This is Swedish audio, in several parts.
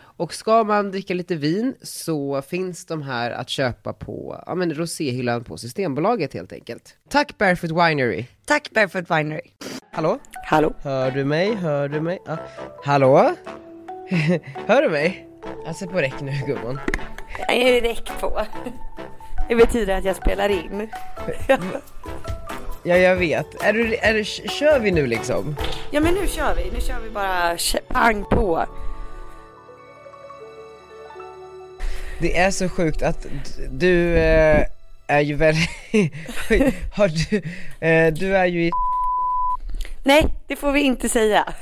Och ska man dricka lite vin så finns de här att köpa på ja, men roséhyllan på Systembolaget helt enkelt. Tack Barefoot Winery. Tack Barefoot Winery. Hallå? Hallå? Hör du mig? Hör du mig? Ah. Hallå? Hör du mig? Jag ser på räck nu gumman. Jag är direkt på. Det betyder att jag spelar in. Ja jag vet. Är du, är du, kör vi nu liksom? Ja men nu kör vi, nu kör vi bara pang på. Det är så sjukt att du eh, är ju väldigt, har du, eh, du är ju i Nej, det får vi inte säga.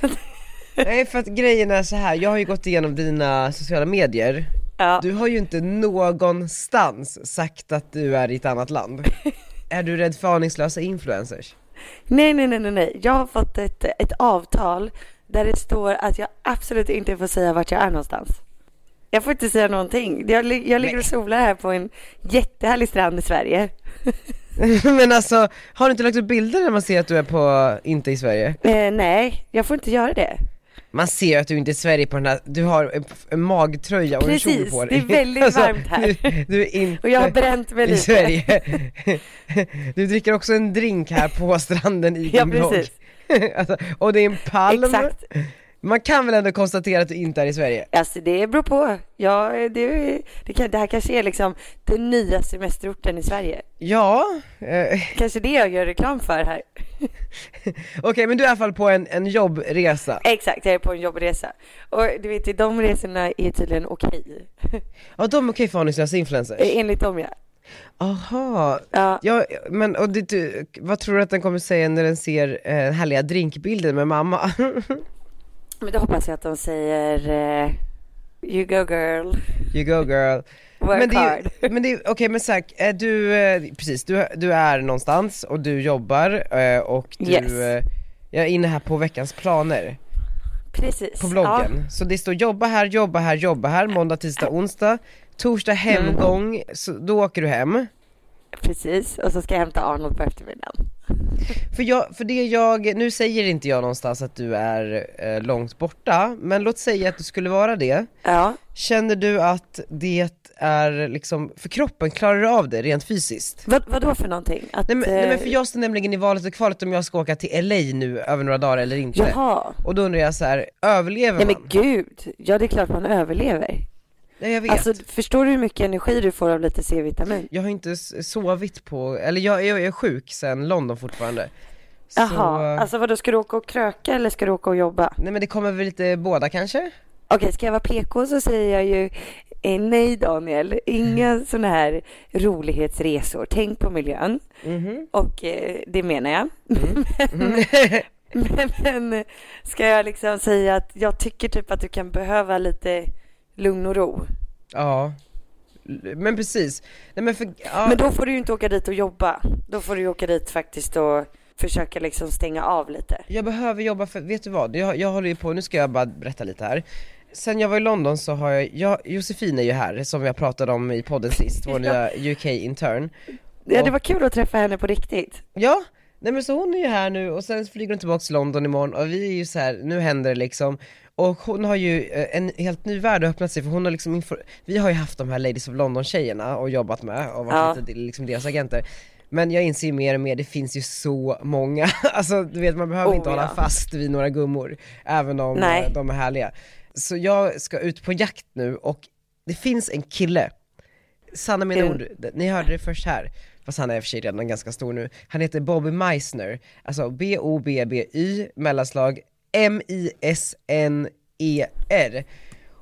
Nej för att grejen är så här. jag har ju gått igenom dina sociala medier Ja. Du har ju inte någonstans sagt att du är i ett annat land Är du rädd för aningslösa influencers? Nej, nej, nej, nej, nej. Jag har fått ett, ett avtal där det står att jag absolut inte får säga vart jag är någonstans. Jag får inte säga någonting. Jag, jag ligger och solar här på en jättehärlig strand i Sverige. Men alltså, har du inte lagt upp bilder när man ser att du är på, inte i Sverige? Eh, nej, jag får inte göra det. Man ser att du inte är i Sverige på den här, du har en, en magtröja och en kjol Precis, på dig Alltså, det är väldigt varmt här. Du, du är inte Och jag har bränt mig i lite. Sverige Du dricker också en drink här på stranden i Ja, din blogg precis. alltså, Och det är en palm Exakt. Man kan väl ändå konstatera att du inte är i Sverige? Alltså det beror på. Ja, det, det, kan, det här kanske är liksom den nya semesterorten i Sverige. Ja, eh, Kanske det jag gör reklam för här. okej men du är i alla fall på en, en jobbresa Exakt, jag är på en jobbresa. Och du vet, de resorna är tydligen okej. Ja de är okej för aningslösa influencers? Enligt dem ja. Aha, Ja, ja men och det, du, vad tror du att den kommer säga när den ser eh, härliga drinkbilder med mamma? men då hoppas jag att de säger eh, You go girl, you go girl work men det är, hard. men det är, okej men Zack, är du, eh, precis, du, du är någonstans och du jobbar eh, och du, Yes. eh, jag är inne här på veckans planer Precis. på bloggen. Så det står jobba här, jobba här, jobba här, måndag, tisdag, onsdag, torsdag hemgång, så då åker du hem. Precis. Och så ska jag hämta Arnold på eftermiddagen. För, jag, för det jag, nu säger inte jag någonstans att du är eh, långt borta, men låt säga att du skulle vara det. Ja. Känner du att det är liksom, för kroppen, klarar du av det rent fysiskt? Vad, vad då för någonting? Att, Nej men, nej men för eh, jag står nämligen i valet och kvalet om jag ska åka till LA nu över några dagar eller inte. Jaha. Och då undrar jag så här, överlever Nej man? men gud. Ja, det är klart man överlever. Nej jag vet. Alltså, förstår du hur mycket energi du får av lite C-vitamin? Jag har inte sovit på, eller jag, jag är sjuk sen London fortfarande. Så, Jaha, alltså vad då ska du åka och kröka eller ska du åka och jobba? Nej men det kommer väl lite båda kanske? Okej, ska jag vara PK så säger jag ju eh, nej Daniel, inga sådana här rolighetsresor. Tänk på miljön. Mhm. Och eh, det menar jag. men, men, men ska jag liksom säga att jag tycker typ att du kan behöva lite lugn och ro. Ja. Men precis. Nej men för, ja. Men då får du ju inte åka dit och jobba. Då får du ju åka dit faktiskt och försöka liksom stänga av lite. Jag behöver jobba för, vet du vad? Jag, jag håller ju på, nu ska jag bara berätta lite här. Sen jag var i London så har jag, jag Josefin är ju här som jag pratade om i podden sist, vår nya UK-intern. Ja, det var kul att träffa henne på riktigt. Ja, nej men så hon är ju här nu och sen flyger hon tillbaka till London imorgon och vi är ju så här, nu händer det liksom. Och hon har ju eh, en helt ny värld att öppna sig för hon har liksom, vi har ju haft de här Ladies of London tjejerna och jobbat med och varit Ja. lite liksom deras agenter. Men jag inser ju mer och mer, det finns ju så många, alltså du vet man behöver Oh, inte hålla ja. fast vid några gummor, även om Nej. eh, de är härliga. Så jag ska ut på jakt nu och det finns en kille, sanna mina Mm. ord, ni hörde det först här, fast han är i och för sig redan ganska stor nu, han heter Bobby Meissner, alltså B-O-B-B-Y, mellanslag M-I-S-N-E-R.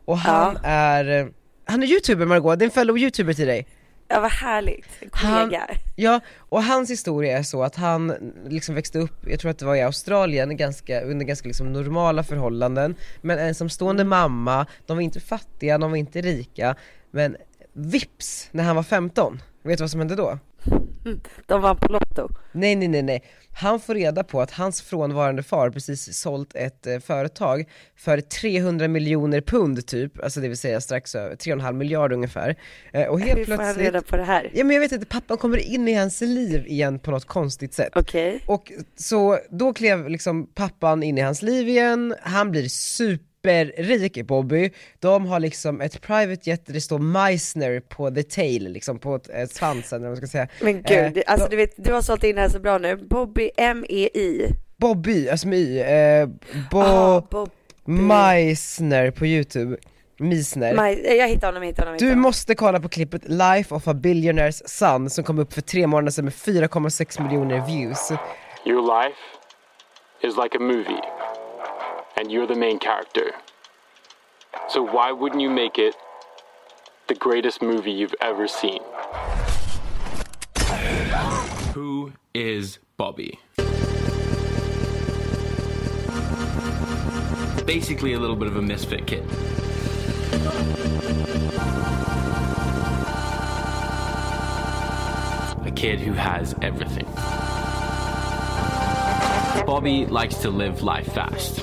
Och han är, han är youtuber Margot, det är en fellow youtuber till dig. Ja vad härligt, en Han- kollega. Ja, och hans historia är så att han liksom växte upp, jag tror att det var i Australien, ganska, under ganska liksom normala förhållanden, men ensamstående mamma, de var inte fattiga, de var inte rika, men vips, när han var 15, vet du vad som hände då? De vann på Lotto. Nej nej nej nej, han får reda på att hans frånvarande far precis sålt ett eh, företag för 300 miljoner pund typ, alltså det vill säga strax över 3,5 miljard ungefär. Eh, och helt Hur får han plötsligt, reda på det här? ja men jag vet inte, pappan kommer in i hans liv igen på något konstigt sätt. Okej. Och så då klev liksom pappan in i hans liv igen, han blir superrik Bobby, de har liksom ett private jet där det står Meissner på the tail, liksom på eh, svansen eller vad man ska säga. Men gud, Eh, alltså du vet, du har sålt in det här så bra nu. Bobby M-E-I. Bobby, alltså med y, eh, Bo... Ah, Bob... Meissner på youtube, Meissner. Maj, jag hittar honom, jag hittar honom. jag Du hittar honom. måste kolla på klippet Life of a Billionaire's Son som kom upp för tre månader sedan med 4,6 miljoner views. Your life is like a movie, and you're the main character. So why wouldn't you make it the greatest movie you've ever seen? Who is Bobby? Basically, a little bit of a misfit kid. A kid who has everything. Bobby likes to live life fast.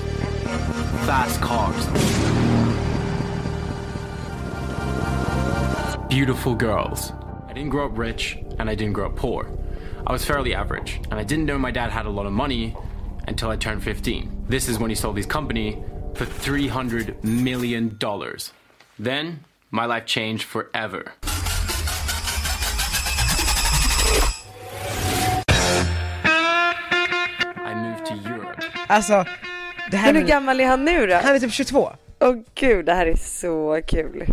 Fast cars. Beautiful girls. I didn't grow up rich and I didn't grow up poor. I was fairly average, and I didn't know my dad had a lot of money until I turned 15. This is when he sold his company for $300 million. Then, my life changed forever. Alltså, det här Men hur gammal är han nu då? han är typ 22. Åh gud, det här är så kul.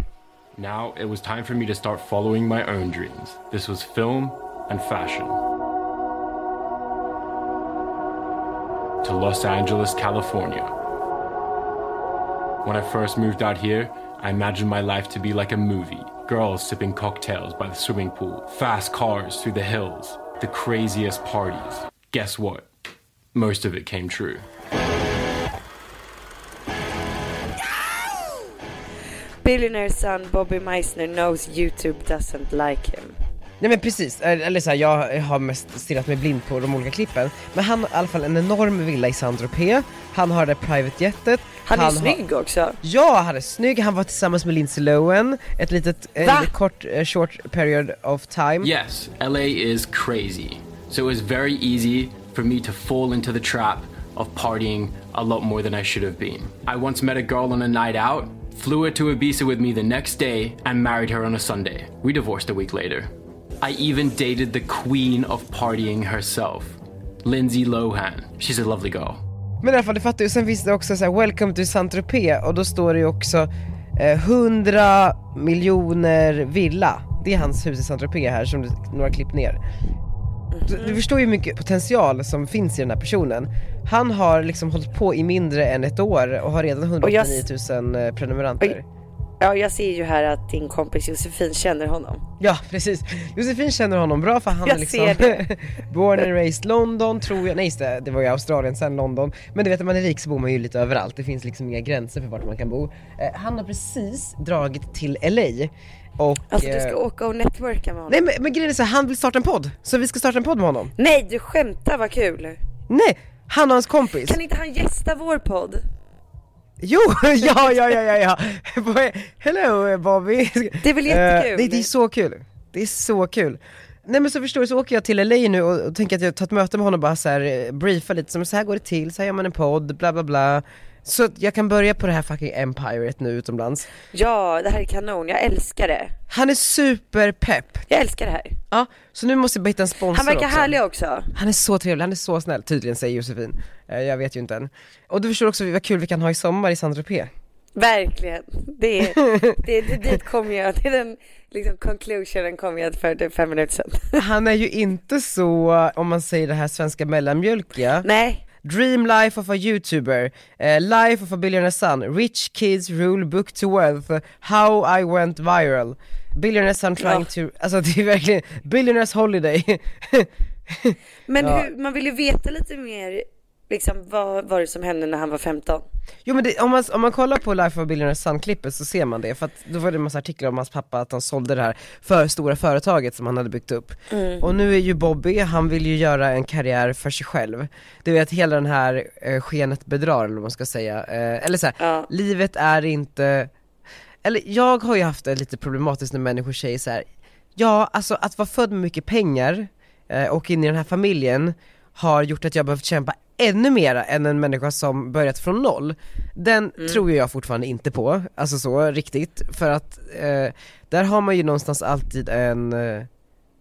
Now it was time for me to start following my own dreams. This was film and fashion. To Los Angeles, California. When I first moved out here, I imagined my life to be like a movie. Girls sipping cocktails by the swimming pool, fast cars through the hills, the craziest parties. Guess what? Most of it came true. Billionaire son Bobby Meissner knows YouTube doesn't like him. Nej men precis, eller så här, jag har mest stirrat mig blind på de olika klippen. Men han har i alla fall en enorm villa i Saint-Tropez, han har det private jetet. Han är har- snygg också. Ja, han är snygg, han var tillsammans med Lindsay Lohan, ett litet, litet kort, eh, short period of time. Yes, LA is crazy. So it was very easy for me to fall into the trap of partying a lot more than I should have been. I once met a girl on a night out, flew her to Ibiza with me the next day, and married her on a Sunday. We divorced a week later. I even dated the queen of partying herself, Lindsay Lohan. She's a lovely girl. Men i alla fall, du fattar ju, sen finns det också så här, 'Welcome to Saint-Tropez' och då står det ju också eh, 100 miljoner villa. Det är hans hus i Saint-Tropez här som du, några klipp ner. Du, förstår ju hur mycket potential som finns i den här personen. Han har liksom hållit på i mindre än ett år och har redan Och jag 189 s- 000 eh, prenumeranter. Ja, jag ser ju här att din kompis Josefin känner honom. Ja precis, Josefin känner honom bra för han Jag är liksom born and raised London tror jag, nej det, det var ju Australien sen London. Men du vet när man är rik så bor man ju lite överallt, det finns liksom inga gränser för vart man kan bo. Eh, han har precis dragit till LA och... Alltså du ska eh, åka och networka med honom. Nej men, men grejen är så han vill starta en podd, så vi ska starta en podd med honom. Nej, du skämtar, vad kul. Nej, han och hans kompis. Kan inte han gästa vår podd? Jo, ja ja ja ja ja! Hello Bobby! Det är väl Eh, jättekul? det, det är så kul, det är så kul. Nej men så förstår du, så åker jag till LA nu och, och tänker att jag tar ett möte med honom och bara så här, eh, briefa lite, som så här går det till, så här gör man en podd, bla bla bla. Så jag kan börja på det här fucking empiret nu utomlands. Ja, det här är kanon, jag älskar det. Han är superpepp. Jag älskar det här. Ja, så nu måste jag bara hitta en sponsor Han verkar också. härlig också. Han är så trevlig, han är så snäll, tydligen säger Josefin. Eh, Jag vet ju inte än. Och du förstår också vad kul vi kan ha i sommar i Saint-Tropez. Verkligen. Det är, det, det, dit kom jag, det är den liksom conclusionen kom jag för typ fem minuter sedan. Han är ju inte så, om man säger det här svenska mellanmjölkiga. Nej, Dream life of a youtuber, eh, life of a billionaire son, rich kids rule book to wealth, how I went viral. Billionaire son trying to, alltså det är verkligen, billionaires holiday. Men Ja. hur, man vill ju veta lite mer, liksom vad var det som hände när han var 15? Jo men det, om, man, om man kollar på Life of Billionaire Son-klippet så ser man det, för att då var det en massa artiklar om hans pappa att han sålde det här för stora företaget som han hade byggt upp. Och nu är ju Bobby, han vill ju göra en karriär för sig själv. Du vet hela den här eh, skenet bedrar eller vad man ska säga, eh, eller så här, Ja. livet är inte, eller jag har ju haft det lite problematiskt när människor säger så här. ja alltså att vara född med mycket pengar eh, och in i den här familjen har gjort att jag behövt kämpa ännu mera än en människa som börjat från noll. Den tror ju jag fortfarande inte på, alltså så riktigt, för att eh, där har man ju någonstans alltid en eh,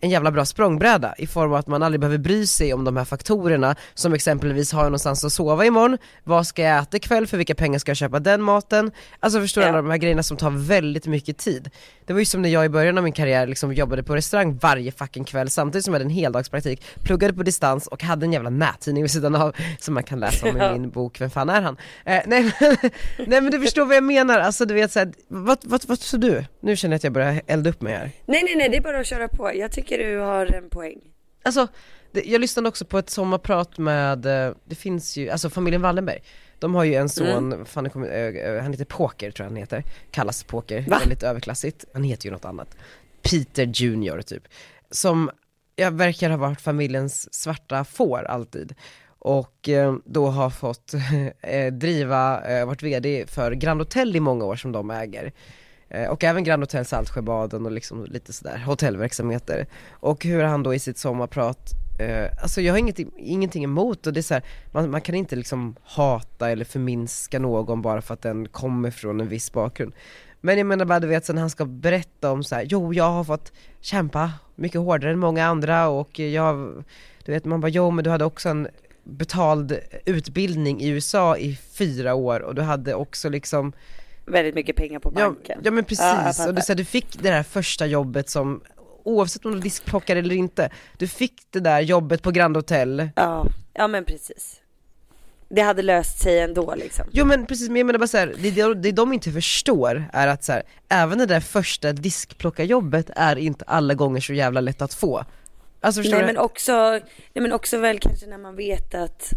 en jävla bra språngbräda i form av att man aldrig behöver bry sig om de här faktorerna som exempelvis har jag någonstans att sova imorgon, vad ska jag äta ikväll, för vilka pengar ska jag köpa den maten? Alltså förstår du Ja. alla de här grejerna som tar väldigt mycket tid. Det var ju som när jag i början av min karriär liksom jobbade på restaurang varje fucking kväll samtidigt som jag hade en heldagspraktik, pluggade på distans och hade en jävla nättidning vid sidan av som man kan läsa om i min bok Vem fan är han? Eh, nej, men, nej men du förstår vad jag menar, alltså du vet såhär, vad, vad, vad tror du? Nu känner jag att jag börjar elda upp mig här. Nej nej nej, det är bara att köra på. Jag tycker du har en poäng. Alltså, det, jag lyssnade också på ett sommarprat med, eh, det finns ju, alltså familjen Wallenberg De har ju en son, fan, det kommer, eh, eh, han heter Poker tror jag han heter, kallas Poker, Va? väldigt överklassigt, han heter ju något annat Peter Junior typ Som, jag verkar ha varit familjens svarta får alltid och eh, då har fått eh, driva, eh, varit VD för Grand Hotel i många år som de äger Eh, och även Grand Hotel Saltsjöbaden och liksom lite sådär hotellverksamheter. Och hur han då i sitt sommarprat, eh, alltså jag har inget, ingenting emot och det är så här, man, man kan inte liksom hata eller förminska någon bara för att den kommer från en viss bakgrund. Men jag menar bara du vet sen han ska berätta om så här, jo jag har fått kämpa mycket hårdare än många andra och jag, du vet man bara, jo men du hade också en betald utbildning i USA i fyra år och du hade också liksom Väldigt mycket pengar på Ja, banken. ja men Ja, jag precis, fattar. och du, så här, du fick det där första jobbet som, oavsett om du diskplockare eller inte, du fick det där jobbet på Grand Hotel Ja, ja men precis. Det hade löst sig ändå liksom. Jo men precis, men jag menar bara så här, det, det, det de inte förstår är att så här, även det där första diskplockarjobbet är inte alla gånger så jävla lätt att få Alltså förstår Nej du? men också, nej men också väl kanske när man vet att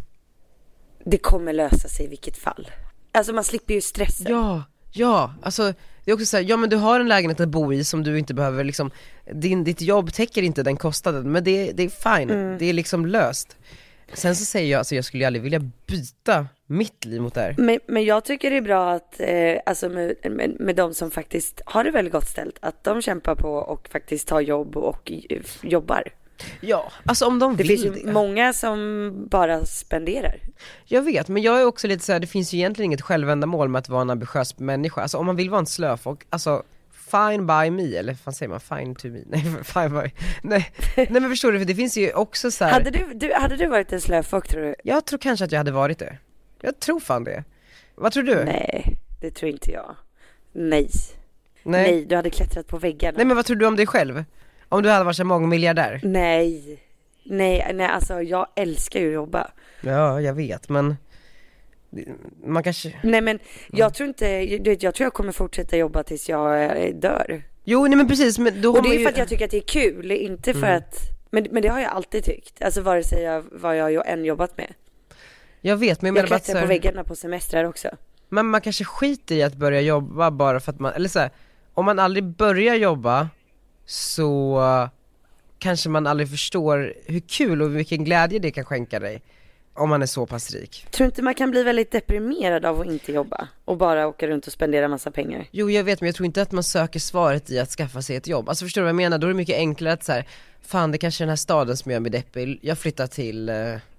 det kommer lösa sig i vilket fall. Alltså man slipper ju stressen. Ja, ja, alltså det är också så här, ja men du har en lägenhet att bo i som du inte behöver liksom, din, ditt jobb täcker inte den kostnaden, men det, det är fine, Mm. det är liksom löst Sen så säger jag, alltså jag skulle ju aldrig vilja byta mitt liv mot det här Men, men jag tycker det är bra att, eh, alltså med, med, med de som faktiskt har det väldigt gott ställt, att de kämpar på och faktiskt tar jobb och eh, jobbar. Ja, alltså om de Det vill finns ju det. många som bara spenderar. Jag vet, men jag är också lite så här, det finns ju egentligen inget självändamål med att vara en ambitiös människa, alltså om man vill vara en slöfock, alltså fine by me, eller vad säger man, fine to me, nej fine by, nej, nej men förstår du, för det finns ju också så här. Hade du, du, hade du varit en slöfock tror du? jag tror kanske att jag hade varit det, jag tror fan det. Vad tror du? Nej, det tror inte jag. Nej. nej. Nej, du hade klättrat på väggarna. Nej men vad tror du om dig själv? Om du hade varit en mångmiljardär? Nej. Nej, nej, alltså jag älskar ju att jobba. Ja, jag vet men man kanske, Nej men Mm. jag tror inte, du vet, jag tror jag kommer fortsätta jobba tills jag eh, dör. jo nej men precis men då Och det är ju för att jag tycker att det är kul, inte för Mm. att, men, men det har jag alltid tyckt. Alltså vare sig jag, vad jag än jobbat med. Jag vet men jag Jag menar så klättrar på här, väggarna på semestrar också. Men man kanske skiter i att börja jobba bara för att man, eller så här, om man aldrig börjar jobba så kanske man aldrig förstår hur kul och vilken glädje det kan skänka dig om man är så pass rik. Tror inte man kan bli väldigt deprimerad av att inte jobba och bara åka runt och spendera massa pengar? Jo jag vet men jag tror inte att man söker svaret i att skaffa sig ett jobb. Alltså förstår du vad jag menar? Då är det mycket enklare att så här, fan det kanske är den här staden som gör mig deppig, jag flyttar till eh,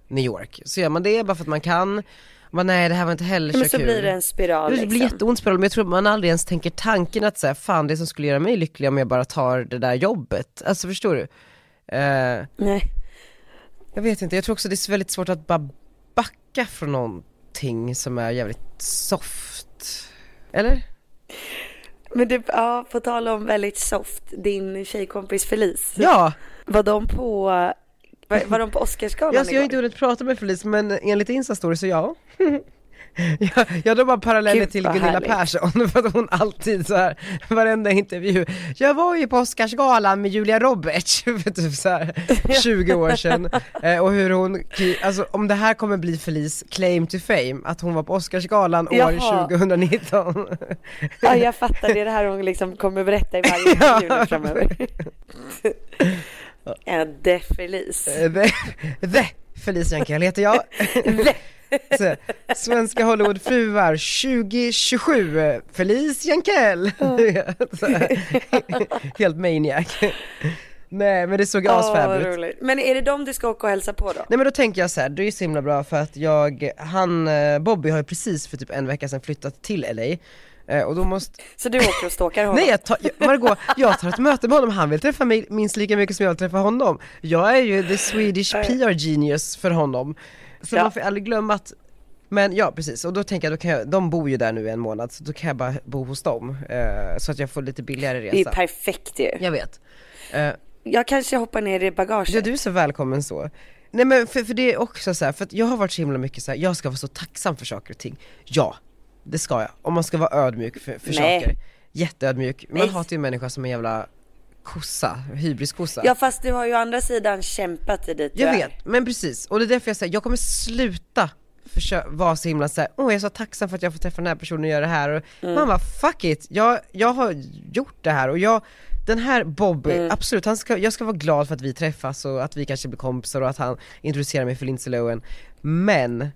New York. Så gör man det bara för att man kan, bara, nej det här var inte heller så Men så kul. blir det en spiral Det liksom. blir jätteont spiral, men jag tror att man aldrig ens tänker tanken att säga fan det som skulle göra mig lycklig om jag bara tar det där jobbet. Alltså förstår du? Eh, Nej. jag vet inte, jag tror också det är väldigt svårt att bara backa från någonting som är jävligt soft. Eller? Men du, ja, på tal om väldigt soft, din tjejkompis Felice. Ja! Var de på, Var, var de på Oscarsgalan Ja, alltså, jag har igår? inte hunnit prata med Felice men enligt Insta-story så ja. jag, jag drar bara paralleller Gud, till Gunilla härligt. Persson för att hon alltid så här varenda intervju, jag var ju på Oscarsgalan med Julia Roberts för typ så här 20 år sedan eh, och hur hon, alltså om det här kommer bli Felice claim to fame, att hon var på Oscarsgalan år Jaha. 2019 Ja, jag fattar. Det är det här hon liksom kommer berätta i varje intervju nu framöver. Ja, det Felice. Eh, The, Felice Jankell heter jag. Så, Svenska Hollywoodfruar 2027, eh, Felice Jankell. Helt maniac. Nej men det såg Åh, asfab ut. Men är det dem du ska åka och hälsa på då? Nej men då tänker jag så här, det är ju så himla bra för att jag, han, eh, Bobby har ju precis för typ en vecka sedan flyttat till LA och då måste, Så du åker och stalkar honom? nej jag tar, jag, Margot, jag tar ett möte med honom, han vill träffa mig minst lika mycket som jag vill träffa honom. Jag är ju the Swedish PR genius för honom. Så Ja. man får aldrig glömma att men ja precis, och då tänker jag, då kan jag, de bor ju där nu en månad, så då kan jag bara bo hos dem. eh, så att jag får lite billigare Det är resa. perfekt ju. Jag vet. Eh, Jag kanske hoppar ner i bagaget. Ja du är så välkommen så. Nej men för, för det är också så här, för att jag har varit så himla mycket så här, jag ska vara så tacksam för saker och ting. Ja, det ska jag. Om man ska vara ödmjuk för, för Nej. saker. Jätteödmjuk. Man Nej. hatar ju en människa som en jävla kossa, hybriskossa. Ja fast du har ju å andra sidan kämpat dig dit du jag är. vet, men precis. Och det är därför jag säger, jag kommer sluta försöka vara så himla såhär, åh jag är så tacksam för att jag får träffa den här personen och göra det här och Mm. man bara fuck it, jag, jag har gjort det här och jag den här Bobby, Mm. absolut, han ska, jag ska vara glad för att vi träffas och att vi kanske blir kompisar och att han introducerar mig för Lindsay Lohan Men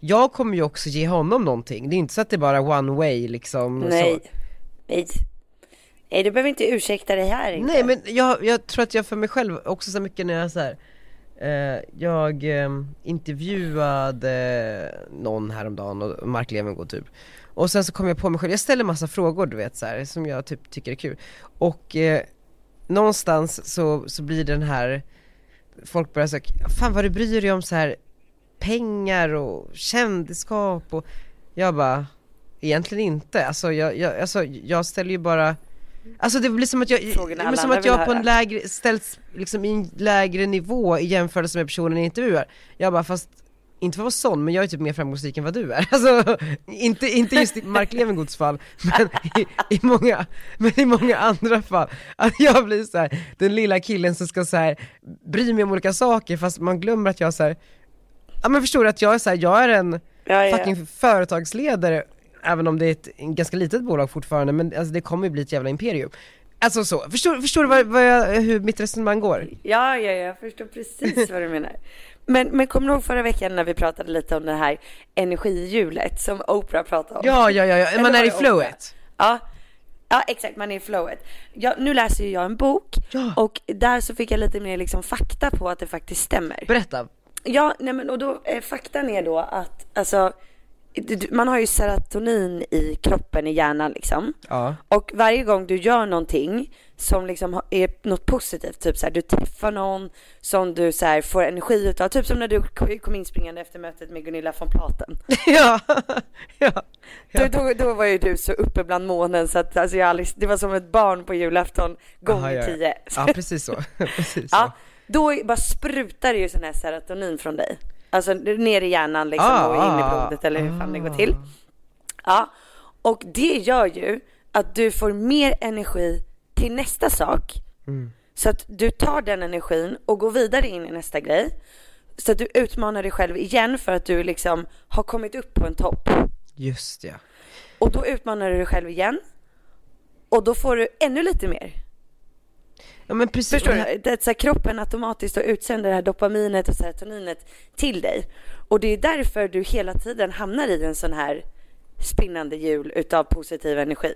jag kommer ju också ge honom någonting, det är inte så att det är bara one way liksom Nej. så. Nej. Nej du behöver inte ursäkta dig här inte. Nej men jag, jag tror att jag för mig själv också så mycket när jag så här, eh, jag eh, intervjuade någon häromdagen, och Mark Levengood typ Och sen så kom jag på mig själv, jag ställer massa frågor du vet så här, som jag typ tycker är kul Och eh, någonstans så, så blir den här Folk börjar säga, fan vad du bryr dig om så här pengar och kändisskap och Jag bara Egentligen inte, alltså jag, jag, alltså, jag ställer ju bara Alltså det blir som att jag, men som att jag på en lägre, ställs liksom i en lägre nivå i jämförelse med personen i intervjuar. Jag bara fast, inte för att vara sån, men jag är typ mer framgångsrik än vad du är. Alltså, inte, inte just i Mark Levengoods fall, men i, i många, men i många andra fall. Att jag blir så här, den lilla killen som ska så här bry mig om olika saker fast man glömmer att jag så här, Ja men förstår du att jag är så här, jag är en Ja, ja. fucking företagsledare Även om det är ett ganska litet bolag fortfarande, men alltså det kommer ju bli ett jävla imperium Alltså så, förstår, förstår du vad, vad jag, hur mitt resonemang går? Ja, ja, jag förstår precis vad du menar. Men, men kommer du ihåg förra veckan när vi pratade lite om det här energihjulet som Oprah pratade om? Ja, ja, ja, ja. Man är i flowet Ja, ja exakt, man är i flowet. Ja, nu läser ju jag en bok Ja. och där så fick jag lite mer liksom fakta på att det faktiskt stämmer. Berätta Ja, nej men och då, eh, faktan är då att alltså, man har ju serotonin i kroppen, i hjärnan liksom. Ja, Och varje gång du gör någonting som liksom är något positivt, typ så här, du träffar någon som du så här, får energi utav, typ som när du kom inspringande efter mötet med Gunilla von Platen. ja, ja, Då, då, då var ju du så uppe bland månen så att alltså, jag aldrig, det var som ett barn på julafton gånger Aha, ja, ja. tio. ja precis så, precis så Ja, då bara sprutar det ju sån här serotonin från dig. Alltså ner i hjärnan liksom Ah, och in i ah, blodet eller hur fan det går ah. till. Ja, och det gör ju att du får mer energi till nästa sak. Mm. Så att du tar den energin och går vidare in i nästa grej. Så att du utmanar dig själv igen för att du liksom har kommit upp på en topp. Just ja Och då utmanar du dig själv igen. Och då får du ännu lite mer. Ja men precis, Förstår du? Det är så här, kroppen automatiskt utsänder det här dopaminet och serotoninet till dig. Och det är därför du hela tiden hamnar i en sån här spinnande hjul utav positiv energi.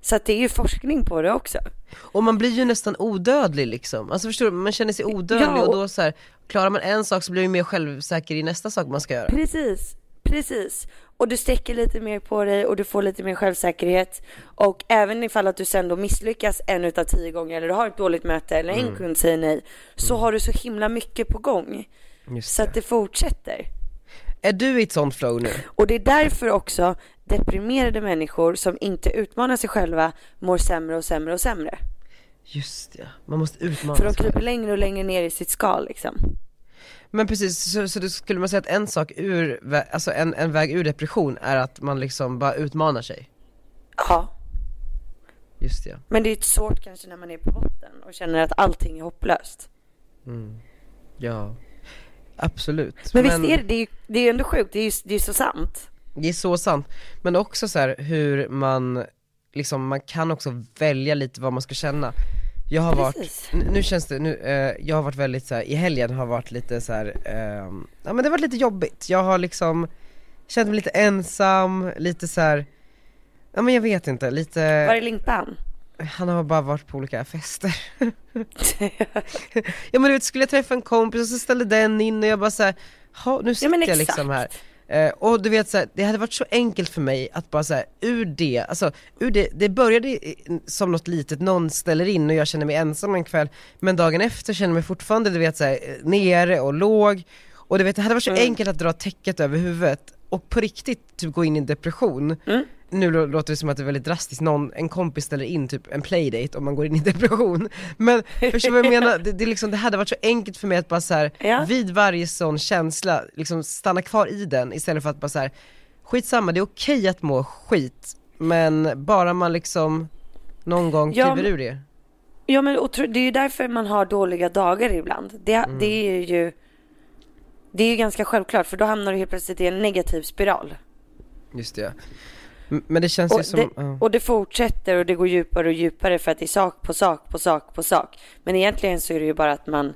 Så att det är ju forskning på det också. Och man blir ju nästan odödlig liksom, alltså förstår du, man känner sig odödlig Ja, och och- då så här, klarar man en sak så blir man mer självsäker i nästa sak man ska göra Precis, precis. Och du sträcker lite mer på dig och du får lite mer självsäkerhet. Och även ifall att du sen då misslyckas en utav tio gånger eller du har ett dåligt möte eller en kund säger nej. Så har du så himla mycket på gång. Just Så det. att det fortsätter. Är du i ett sånt flow nu? Och det är därför också deprimerade människor som inte utmanar sig själva mår sämre och sämre och sämre. Just ja, man måste utmana För de sig kryper längre och längre ner i sitt skal liksom. Men precis, så, så skulle man säga att en sak ur, alltså en, en väg ur depression är att man liksom bara utmanar sig? Ja, Just det, men det är ju svårt kanske när man är på botten och känner att allting är hopplöst. ja. Absolut. Men, visst är det, det är ju det är ju ändå sjukt, det är ju det är så sant. Det är så sant, men också så här hur man, liksom man kan också välja lite vad man ska känna Jag har varit, Precis. nu, nu känns det, nu, eh, jag har varit väldigt så här, i helgen har varit lite så här, ehm, ja men det har varit lite jobbigt, jag har liksom känt mig lite ensam, lite så här, ja men jag vet inte, lite Var är Limpan? Han har bara varit på olika fester Ja men du vet, skulle jag träffa en kompis och så ställde den in och jag bara såhär, nu Ja, sitter men jag liksom här. Eh, och du vet så här, det hade varit så enkelt för mig att bara så här, ur det, alltså ur det, det började som något litet, någon ställer in och jag känner mig ensam en kväll Men dagen efter känner jag mig fortfarande du vet så här, eh, nere och låg. Och du vet det hade varit så enkelt att dra täcket över huvudet och på riktigt typ gå in i en depression Nu lå- låter det som att det är väldigt drastiskt, någon, en kompis ställer in typ en playdate om man går in i depression Men förstår du vad jag menar? Det, det, liksom, det hade varit så enkelt för mig att bara så här, Ja. vid varje sån känsla, liksom stanna kvar i den istället för att bara så här, skitsamma det är okej att må skit Men bara man liksom någon gång Ja, kliver ur det Ja men och det är ju därför man har dåliga dagar ibland. Det, Mm. det är ju Det är ju ganska självklart för då hamnar du helt plötsligt i en negativ spiral. Just det Men det känns ju Och som, det, ja. och det fortsätter och det går djupare och djupare för att det är sak på sak på sak på sak. Men egentligen så är det ju bara att man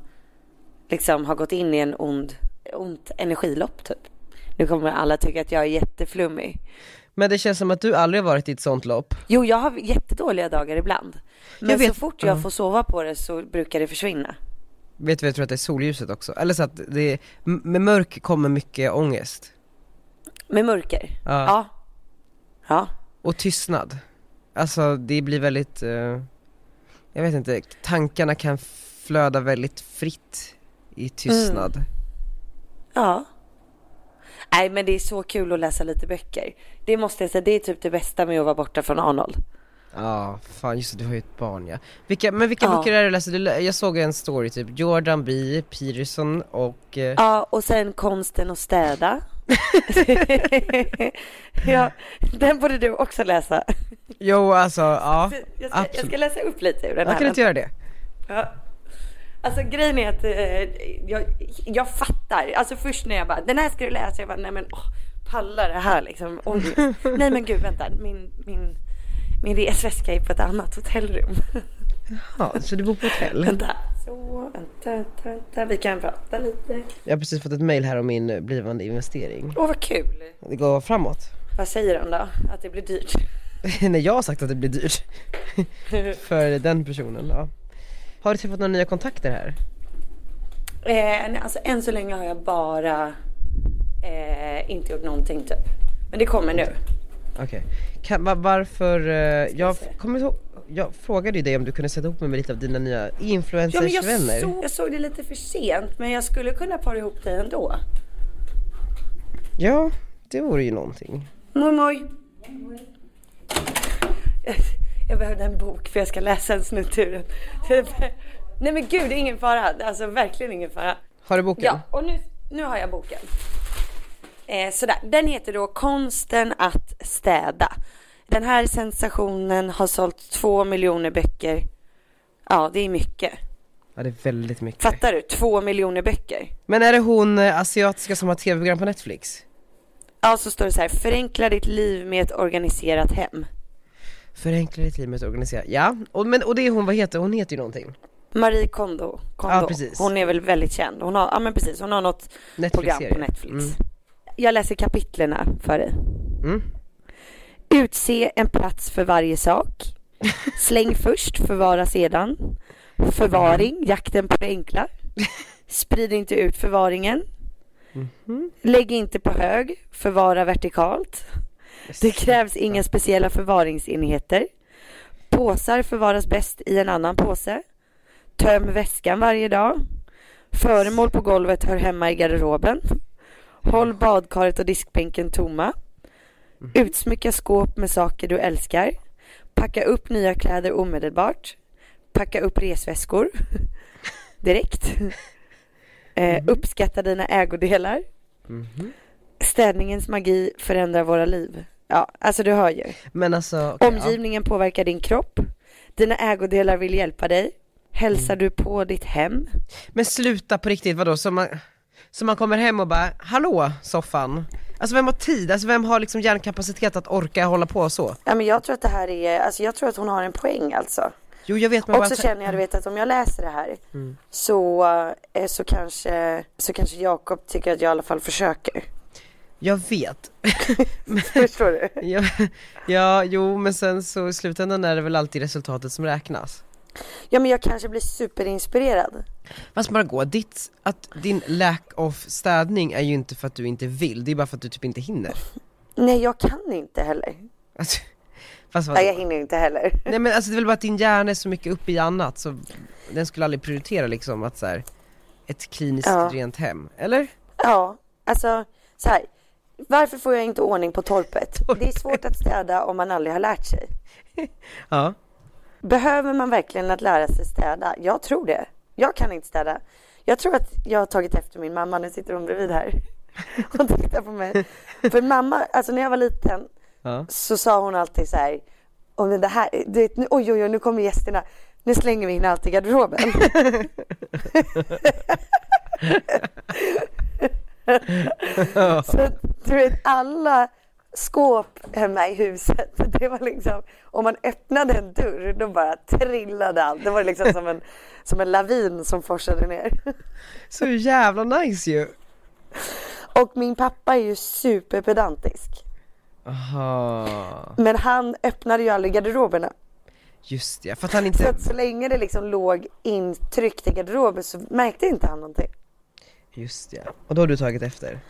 liksom har gått in i en ond, ont energilopp typ. Nu kommer alla tycka att jag är jätteflummig. Men det känns som att du aldrig har varit i ett sånt lopp Jo, jag har jättedåliga dagar ibland. Men Jag vet- så fort jag ja. får sova på det så brukar det försvinna. Vet du vad jag tror att det är solljuset också? Eller så att det är, med mörk kommer mycket ångest Med mörker? Ja. Ja. Ja. Och tystnad Alltså det blir väldigt, eh, jag vet inte, tankarna kan flöda väldigt fritt i tystnad Ja. Nej men det är så kul att läsa lite böcker. Det måste jag säga, det är typ det bästa med att vara borta från Arnold. Ja, fan just det, du har ju ett barn ja. Vilka, men vilka Ja. böcker är det du läser? Jag såg en story typ, Jordan B. Peterson och... Eh, Ja, och sen konsten att städa. ja, den borde du också läsa. Jo alltså, ja. Jag ska, jag ska läsa upp lite ur den Jag här. kan inte göra det? Ja. Alltså grejen är att eh, jag, jag fattar. Alltså först när jag bara, den här ska du läsa. Jag bara, nej men åh, pallar det här liksom? Ångest. nej men gud vänta, min, min, min resväska är på ett annat hotellrum. Ja, så du bor på hotell? vänta. Så, vänta, vänta, vänta. Vi kan prata lite. Jag har precis fått ett mail här om min blivande investering. Åh vad kul. Det går framåt. Vad säger de då? Att det blir dyrt? Nej jag har sagt att det blir dyrt. För den personen, ja. Har du träffat några nya kontakter här? Eh, nej, alltså än så länge har jag bara eh, inte gjort någonting typ. Men det kommer nu. Okej. Kan- va- Varför, eh, jag se. kommer ihåg, jag frågade ju dig om du kunde sätta ihop mig med lite av dina nya Ja, men jag, influencersvänner. såg, jag såg det lite för sent men jag skulle kunna para ihop dig ändå. Ja, det vore ju någonting. Moj moj. Jag behövde en bok för jag ska läsa en snutt ur den. Nej men gud, det är ingen fara. Alltså verkligen ingen fara. Har du boken? Ja, och nu, nu har jag boken. Eh, sådär, den heter då Konsten att städa. Den här sensationen har sålt två miljoner böcker. Ja, det är mycket. Ja, det är väldigt mycket. Fattar du? Två miljoner böcker. Men är det hon eh, asiatiska som har tv-program på Netflix? Ja, så står det så här. Förenkla ditt liv med ett organiserat hem. Förenkla ditt liv med att organisera. Ja, och, men, och det är hon, vad heter hon? heter ju någonting. Marie Kondo. Kondo. Ja, precis. Hon är väl väldigt känd. Hon har, ja men precis, hon har något program Netflix-serie. på Netflix. Mm. Jag läser kapitlerna för dig. Mm. Utse en plats för varje sak. Släng först, förvara sedan. Förvaring, jakten på det enkla. Sprid inte ut förvaringen. Mhm. Lägg inte på hög, förvara vertikalt. Det krävs inga speciella förvaringsenheter. Påsar förvaras bäst i en annan påse. Töm väskan varje dag. Föremål på golvet hör hemma i garderoben. Håll badkaret och diskbänken tomma. Utsmycka skåp med saker du älskar. Packa upp nya kläder omedelbart. Packa upp resväskor. Direkt. Eh, Uppskatta dina ägodelar. Städningens magi förändrar våra liv. Ja, alltså du hör ju. Men alltså, okej, Omgivningen påverkar din kropp. Dina ägodelar vill hjälpa dig. Hälsar Mm. du på ditt hem? ja. Men sluta på riktigt, vadå? Så man, så man kommer hem och bara, hallå soffan? Alltså vem har tid? Alltså vem har liksom hjärnkapacitet att orka hålla på så? Ja men jag tror att det här är, alltså jag tror att hon har en poäng alltså. Jo jag vet men Och bara så känner jag du vet att om jag läser det här så, eh, så kanske, så kanske Jakob tycker att jag i alla fall försöker. Jag vet. Förstår du? ja, ja, jo men sen så i slutändan är det väl alltid resultatet som räknas. Ja men jag kanske blir superinspirerad. Fast Margot, ditt, att din lack of städning är ju inte för att du inte vill, det är bara för att du typ inte hinner. Nej jag kan inte heller. Alltså, fast Nej jag hinner inte heller. Nej men alltså det är väl bara att din hjärna är så mycket uppe i annat så den skulle aldrig prioritera liksom att så här, ett kliniskt Ja. rent hem, eller? Ja, alltså så här. Varför får jag inte ordning på torpet? Det är svårt att städa om man aldrig har lärt sig. Ja. Behöver man verkligen att lära sig städa? Jag tror det. Jag kan inte städa. Jag tror att jag har tagit efter min mamma, nu sitter hon bredvid här och tittar på mig. För mamma, alltså när jag var liten Ja. så sa hon alltid så här, om det här, du vet, nu, oj oj oj nu kommer gästerna, nu slänger vi in allt i garderoben. så du vet alla skåp hemma i huset, det var liksom, om man öppnade en dörr då bara trillade allt. Det var liksom som en, som en lavin som forsade ner. Så jävla nice ju! Och min pappa är ju superpedantisk. Aha, Men han öppnade ju aldrig garderoberna. just det, för att han Så inte, att så länge det liksom låg intryckt i garderoben så märkte inte han någonting. just det. Och då har du tagit efter?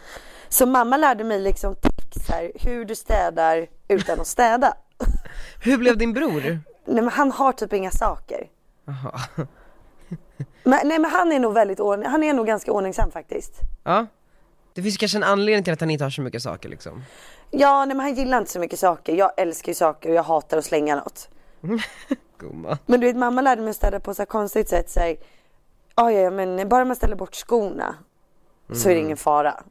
Så mamma lärde mig liksom tips här, hur du städar utan att städa. Hur blev din bror? Nej men han har typ inga saker. Aha. Men, nej men han är nog väldigt ordning, han är nog ganska ordningsam faktiskt. Ja. Det finns kanske en anledning till att han inte har så mycket saker liksom. Ja nej men han gillar inte så mycket saker. Jag älskar ju saker och jag hatar att slänga något. Gumman. Men du vet mamma lärde mig att städa på så här konstigt sätt. Så här, "Ja, ja men bara man ställer bort skorna så är det ingen fara.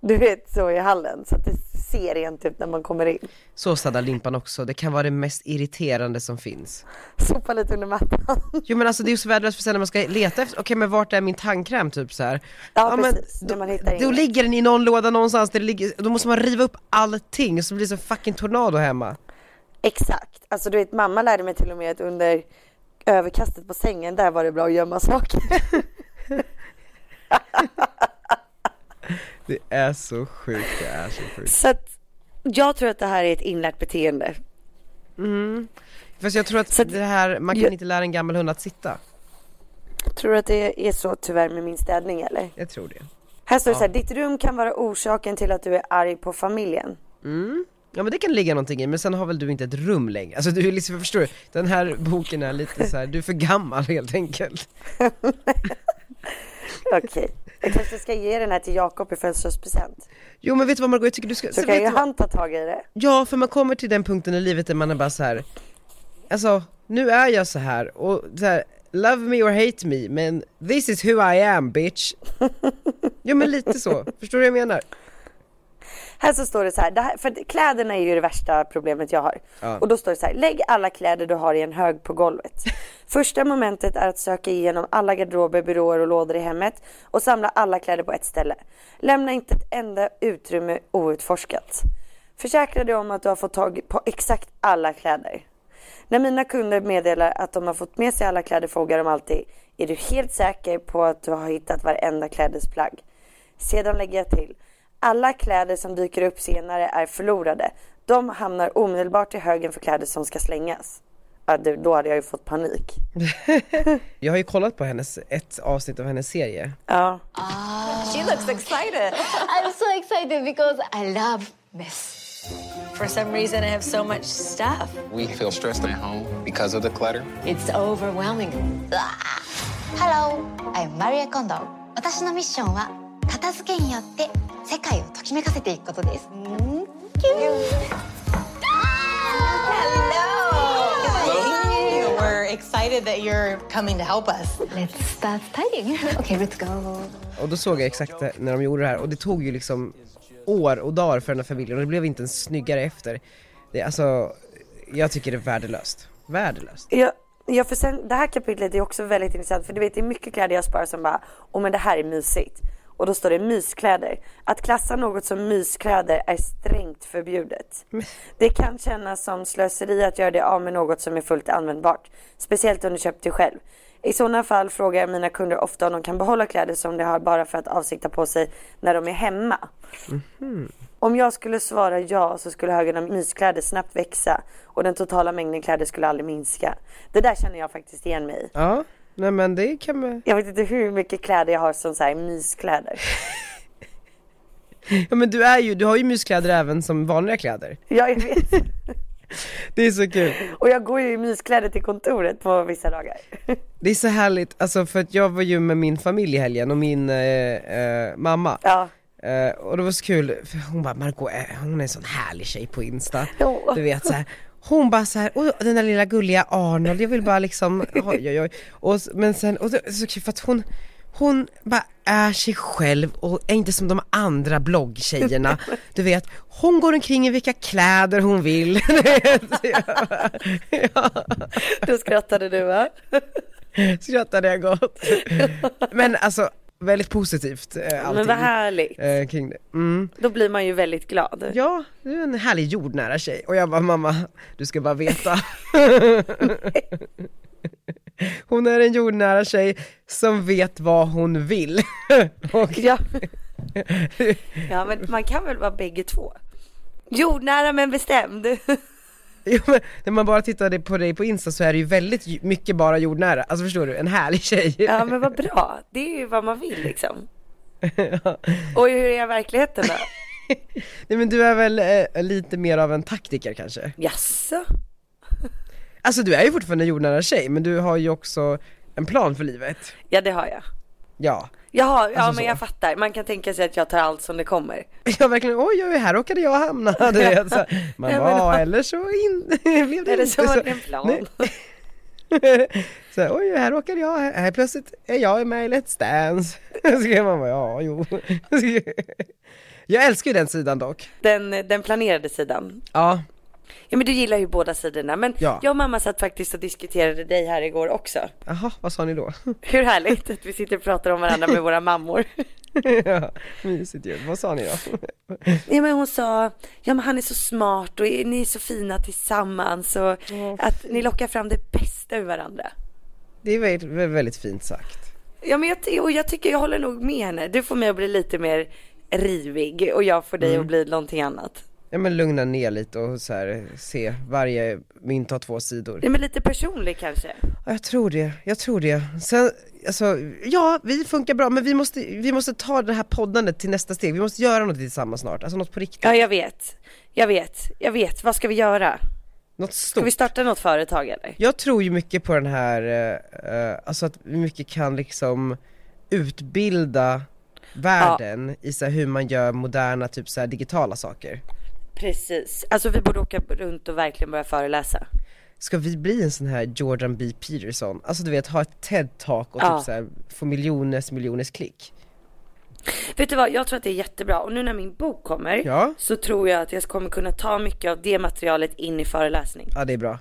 Du vet så i hallen så att det ser rent ut när man kommer in. Så städar limpan också, det kan vara det mest irriterande som finns. Sopa lite under mattan. Jo men alltså det är ju så värdelöst för sen när man ska leta efter, okej men vart är min tandkräm typ så här. Ja, men precis, då, när man hittar då ligger den i någon låda någonstans, där det ligger, då måste man riva upp allting så blir det så fucking tornado hemma. Exakt. Alltså du vet mamma lärde mig till och med att under överkastet på sängen där var det bra att gömma saker. Det är så sjukt, det är så sjukt. Så att jag tror att det här är ett inlärt beteende. Fast jag tror att, att- det här, man kan jag- inte lära en gammal hund att sitta. Tror du att det är så tyvärr med min städning eller? Jag tror det. Här står det Ja. så här, ditt rum kan vara orsaken till att du är arg på familjen. Ja men det kan ligga någonting i, men sen har väl du inte ett rum längre? Alltså du är liksom, förstår du? Den här boken är lite så här, du är för gammal helt enkelt. Okej. Jag kanske ska ge den här till Jakob i födelsedagspresent. Jo men vet du vad Margot, jag tycker du ska, Så vet kan ju han ta tag i det. Ja, för man kommer till den punkten i livet där man är bara så här. Alltså, nu är jag så här och så här, love me or hate me, men this is who I am bitch. Jo men lite så, förstår du vad jag menar? Här så står det så här, det här för kläderna är ju det värsta problemet jag har. Ja. Och då står det så här, lägg alla kläder du har i en hög på golvet. Första momentet är att söka igenom alla garderober, byråer och lådor i hemmet och samla alla kläder på ett ställe. Lämna inte ett enda utrymme outforskat. Försäkra dig om att du har fått tag på exakt alla kläder. När mina kunder meddelar att de har fått med sig alla kläder frågar de alltid, är du helt säker på att du har hittat varenda klädesplagg? Sedan lägger jag till, alla kläder som dyker upp senare är förlorade. De hamnar omedelbart i högen för kläder som ska slängas. Ja, du, då hade jag ju fått panik. Jag har ju kollat på hennes, ett avsnitt av hennes serie. Ja. She looks excited. I'm so excited because I love mess. For some reason, I have so much stuff. We feel stressed at home because of the clutter. It's overwhelming. Hello, I'm Maria Kondo. 私のミッションは 片付けによって世界をときめかせていくことです。We're excited that you're coming to help us. Let's start tidying. okay, let's go. Och då såg jag exakt det när de gjorde det här och det tog ju liksom år och dagar för den här familjen och det blev inte ens snyggare efter. Det, alltså, jag tycker det är värdelöst. Värdelöst. Ja, ja, för sen det här kapitlet är också väldigt intressant för du vet det är mycket kläder jag sparar som bara, åh men det här är mysigt. Och då står det myskläder. Att klassa något som myskläder är strängt förbjudet. Det kan kännas som slöseri att göra det av med något som är fullt användbart. Speciellt om du köpt det själv. I sådana fall frågar jag mina kunder ofta om de kan behålla kläder som de har bara för att avsikta på sig när de är hemma. Om jag skulle svara ja så skulle högen av myskläder snabbt växa och den totala mängden kläder skulle aldrig minska. Det där känner jag faktiskt igen mig i. Ja, nej men det kan man... Jag vet inte hur mycket kläder jag har som så här myskläder. Ja men du är ju, du har ju myskläder även som vanliga kläder. Ja, jag vet. Det är så kul. Och jag går ju i myskläder till kontoret på vissa dagar. Det är så härligt, alltså för att jag var ju med min familj i helgen och min eh, eh, mamma. Ja. Eh, och det var så kul, för hon bara Margot, eh, hon är en sån härlig tjej på Insta. Ja. Du vet så här. Hon bara så här, "Oj, den där lilla gulliga Arnold, jag vill bara liksom, oj oj oj. Och, men sen, och så kul för att hon, hon bara är sig själv och är inte som de andra bloggtjejerna. Du vet, hon går omkring i vilka kläder hon vill. Ja. Då skrattade du va? Skrattade jag gott. Men alltså, väldigt positivt eh, allting. Men vad härligt. eh, kring det. Mm. Då blir man ju väldigt glad. Ja, du är en härlig jordnära tjej. Och jag bara, mamma, du ska bara veta. Hon är en jordnära tjej som vet vad hon vill. Och, Ja. ja men man kan väl vara bägge två? Jordnära men bestämd. Jo, men när man bara tittar på dig på Insta så är det ju väldigt mycket bara jordnära. Alltså förstår du, en härlig tjej. Ja men vad bra. Det är ju vad man vill liksom. Och hur är verkligheten då? Nej men du är väl eh, lite mer av en taktiker kanske? Jaså? Alltså du är ju fortfarande en jordnära tjej, men du har ju också en plan för livet. Ja det har jag. Ja. Jaha, ja Alltså men så. jag fattar. Man kan tänka sig att jag tar allt som det kommer. Ja verkligen, oj oj, här råkade jag hamna. Du vet, så, man Ja, men bara, eller så in, blev det Eller inte så var det en plan. Så, oj här råkade jag, här, plötsligt är jag med i Let's Dance. Så man bara, ja jo. Jag älskar ju den sidan dock. Den, den planerade sidan. Ja, Ja men du gillar ju båda sidorna. Men Ja. jag och mamma satt faktiskt och diskuterade dig här igår också. jaha, vad sa ni då? Hur härligt att vi sitter och pratar om varandra med våra mammor. ja, mysigt ju. Vad sa ni då? Ja men hon sa, ja men han är så smart och ni är så fina tillsammans och att ni lockar fram det bästa ur varandra. Det är väldigt, väldigt fint sagt. Ja men jag, och jag tycker jag håller nog med henne. Du får mig att bli lite mer rivig och jag får dig Mm. att bli någonting annat. Ja men lugna ner lite och så här, se varje mynt har två sidor. Ja men lite personlig kanske. Ja, jag tror det, jag tror det. Sen, alltså, ja vi funkar bra men vi måste, vi måste ta det här poddandet till nästa steg. Vi måste göra något tillsammans snart, alltså något på riktigt. Ja jag vet. Jag vet. Jag vet. Vad ska vi göra? Något Ska stort. vi starta något företag eller? Jag tror ju mycket på den här, eh, alltså att vi mycket kan liksom utbilda världen i så hur man gör moderna, typ så digitala saker. Precis. Alltså vi borde åka runt och verkligen börja föreläsa. Ska vi bli en sån här Jordan B Peterson? Alltså du vet, ha ett TED-talk och Ja. typ så här, få miljoners miljoners klick. Vet du vad, jag tror att det är jättebra och nu när min bok kommer Ja. så tror jag att jag kommer kunna ta mycket av det materialet in i föreläsning. Ja det är bra.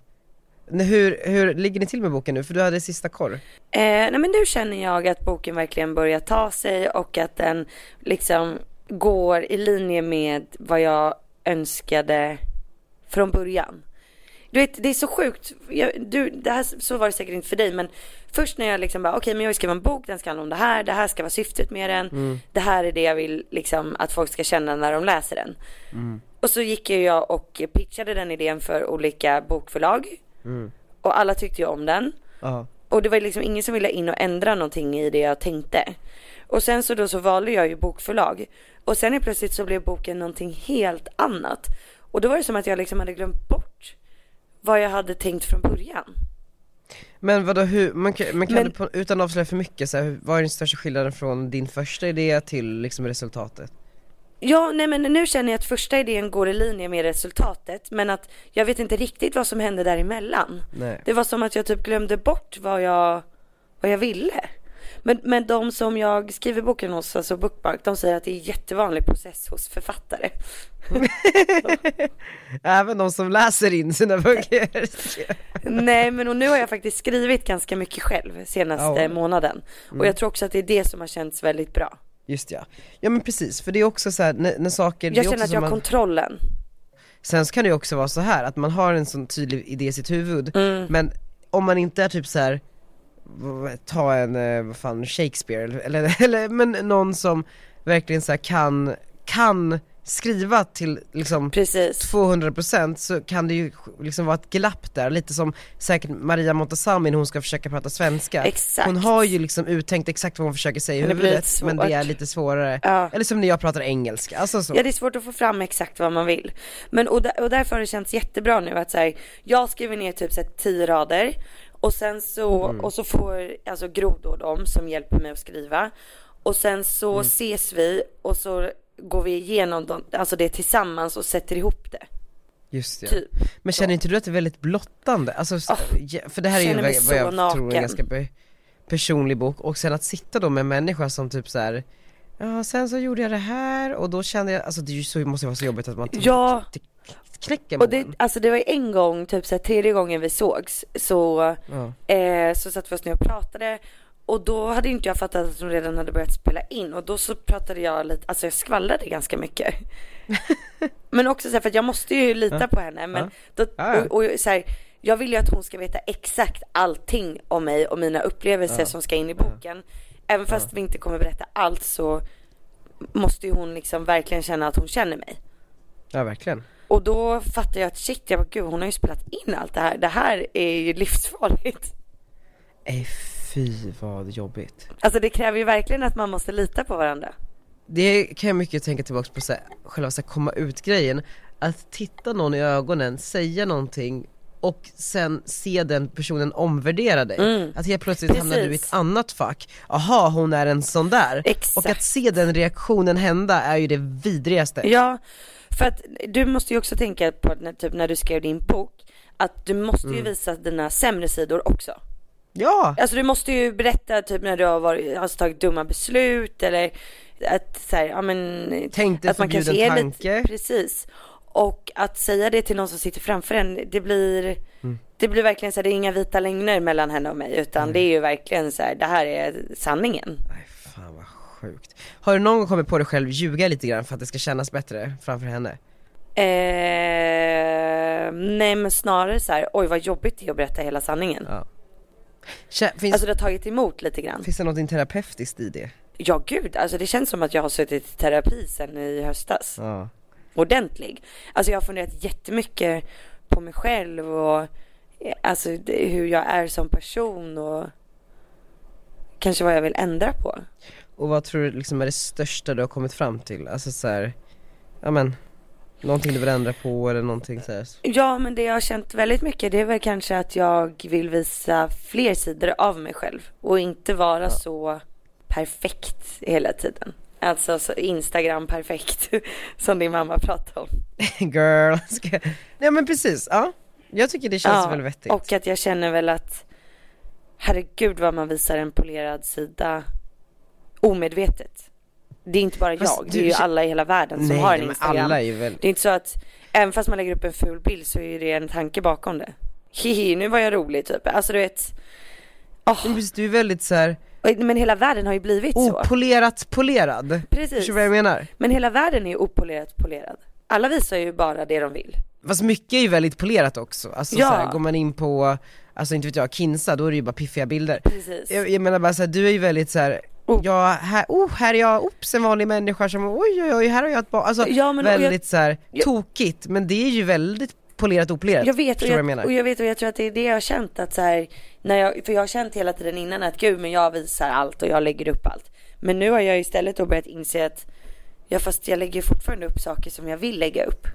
Hur, hur ligger ni till med boken nu? För du hade sista korr. Eh, nej men nu känner jag att boken verkligen börjar ta sig och att den liksom går i linje med vad jag önskade från början. Du vet, det är så sjukt. Jag, du, det här, så var det säkert inte för dig, men först när jag liksom bara, okej, men jag vill skriva en bok, den ska handla om det här, det här ska vara syftet med den, det här är det jag vill liksom att folk ska känna när de läser den. Och så gick jag och pitchade den idén för olika bokförlag. Och alla tyckte ju om den. Ja. Och det var liksom ingen som ville in och ändra någonting i det jag tänkte. Och sen så då så valde jag ju bokförlag. Och sen är plötsligt så blev boken någonting helt annat. Och då var det som att jag liksom hade glömt bort vad jag hade tänkt från början. Men vadå, hur, man kan, men kan Men- på, utan att avslöja för mycket, så här, vad är den största skillnaden från din första idé till liksom resultatet? Ja, nej men nu känner jag att första idén går i linje med resultatet men att jag vet inte riktigt vad som hände däremellan. Nej. Det var som att jag typ glömde bort vad jag, vad jag ville. Men, men de som jag skriver boken hos, alltså Bookmark, de säger att det är en jättevanlig process hos författare. Även de som läser in sina böcker. Nej men och nu har jag faktiskt skrivit ganska mycket själv senaste Ja. månaden. Och Mm. jag tror också att det är det som har känts väldigt bra. Just ja. Ja men precis, för det är också så här, när, när saker, Jag känner att jag har man, kontrollen. Sen kan det ju också vara så här att man har en sån tydlig idé i sitt huvud, Mm. men om man inte är typ så här ta en, eh, vad fan, Shakespeare eller, eller, men någon som verkligen så kan, kan skriva till liksom Precis. 200% så kan det ju liksom vara ett glapp där, lite som säkert Maria Montazami när hon ska försöka prata svenska. Exakt. Hon har ju liksom uttänkt exakt vad hon försöker säga i Men det blir huvudet, men det är lite svårare. Ja. Eller som när jag pratar engelska, alltså så. Ja det är svårt att få fram exakt vad man vill. Men och, där, och därför har det känts jättebra nu att så här, jag skriver ner typ så här, tio rader och sen så, Mm. och så får alltså Gro då de som hjälper mig att skriva. Och sen så Mm. ses vi och så går vi igenom dem, alltså det tillsammans och sätter ihop det. Just det. Typ. Men känner inte du att det är väldigt blottande? Alltså, ja, för det här är ju vad, vad jag tror är naken. en ganska be, personlig bok, och sen att sitta då med en människa som typ så här. Ja sen så gjorde jag det här och då kände jag, alltså det är ju så, måste vara så jobbigt att man Ja. Knäcker Och det, alltså det var en gång, typ så här, tredje gången vi sågs, så, Ja. eh, så satt vi oss ner och pratade och då hade inte jag fattat att hon redan hade börjat spela in och då så pratade jag lite, alltså jag skvallrade ganska mycket. men också så här, för att jag måste ju lita Ja. på henne men Ja. då, och, och så här, jag vill ju att hon ska veta exakt allting om mig och mina upplevelser som ska in i boken. Även fast vi inte kommer berätta allt så måste ju hon liksom verkligen känna att hon känner mig. Ja verkligen. Och då fattade jag att shit, jag bara gud hon har ju spelat in allt det här. Det här är ju livsfarligt. Nej fy vad jobbigt. Alltså det kräver ju verkligen att man måste lita på varandra. Det kan jag mycket tänka tillbaka på så här, själva så här, komma ut grejen, att titta någon i ögonen, säga någonting och sen se den personen omvärdera dig. Mm. Att helt plötsligt hamnar du i ett Precis. annat fack, aha hon är en sån där. Exakt. Och att se den reaktionen hända är ju det vidrigaste. Ja, för att du måste ju också tänka på när, typ när du skrev din bok, att du måste ju Mm. visa dina sämre sidor också. Ja! Alltså du måste ju berätta typ när du har varit, alltså, tagit dumma beslut eller att så här, ja men Tänkt en att man kanske är tanke. lite, precis. Och att säga det till någon som sitter framför en, det blir, Mm. det blir verkligen så här, det är inga vita lögner mellan henne och mig utan det är ju verkligen så här, det här är sanningen. Nej fan vad sjukt. Har du någon gång kommit på dig själv ljuga lite grann för att det ska kännas bättre framför henne? Eh, nej men snarare så här, oj vad jobbigt det är att berätta hela sanningen. Ja. Kä- finns, Alltså det har tagit emot lite grann. finns det något terapeutiskt i det? Ja gud, alltså det känns som att jag har suttit i terapi sen i höstas. Ja. Ordentlig. Alltså jag har funderat jättemycket på mig själv och eh, alltså hur jag är som person och kanske vad jag vill ändra på. Och vad tror du liksom är det största du har kommit fram till? Alltså så här, ja men, någonting du vill ändra på eller någonting så här. Ja, men det jag har känt väldigt mycket det är väl kanske att jag vill visa fler sidor av mig själv och inte vara så perfekt hela tiden. Alltså så Instagram perfekt som din mamma pratade om. Girl, ska. Ja men precis, ja. Jag tycker det känns väl vettigt. och att jag känner väl att herregud vad man visar en polerad sida omedvetet. Det är inte bara Fast jag, det är ju alla i hela världen som Nej, har en men Instagram. alla är väl- Det är inte så att, även fast man lägger upp en ful bild så är det en tanke bakom det. Hihi, nu var jag rolig typ. Alltså du vet. Precis, du är väldigt så här Men hela världen har ju blivit så. opolerat polerad. Precis. Förstår du vad jag menar? Men hela världen är ju opolerat polerad. Alla visar ju bara det de vill. Fast mycket är ju väldigt polerat också, alltså Ja. så här, går man in på, alltså inte vet jag, Kinsa, då är det ju bara piffiga bilder. Precis. Jag, jag menar bara så här, du är ju väldigt så här. Ja, här, oh, här är jag, oops, en vanlig människa som, oj oj oj, här har jag ett barn. Alltså Ja, men- och jag- väldigt så här jag- tokigt, men det är ju väldigt polerat opolerat. Jag vet och jag, jag menar? och jag vet och jag tror att det är det jag har känt att så här, när jag, för jag har känt hela tiden innan att gud men jag visar allt och jag lägger upp allt. Men nu har jag istället då börjat inse att, ja fast jag lägger fortfarande upp saker som jag vill lägga upp.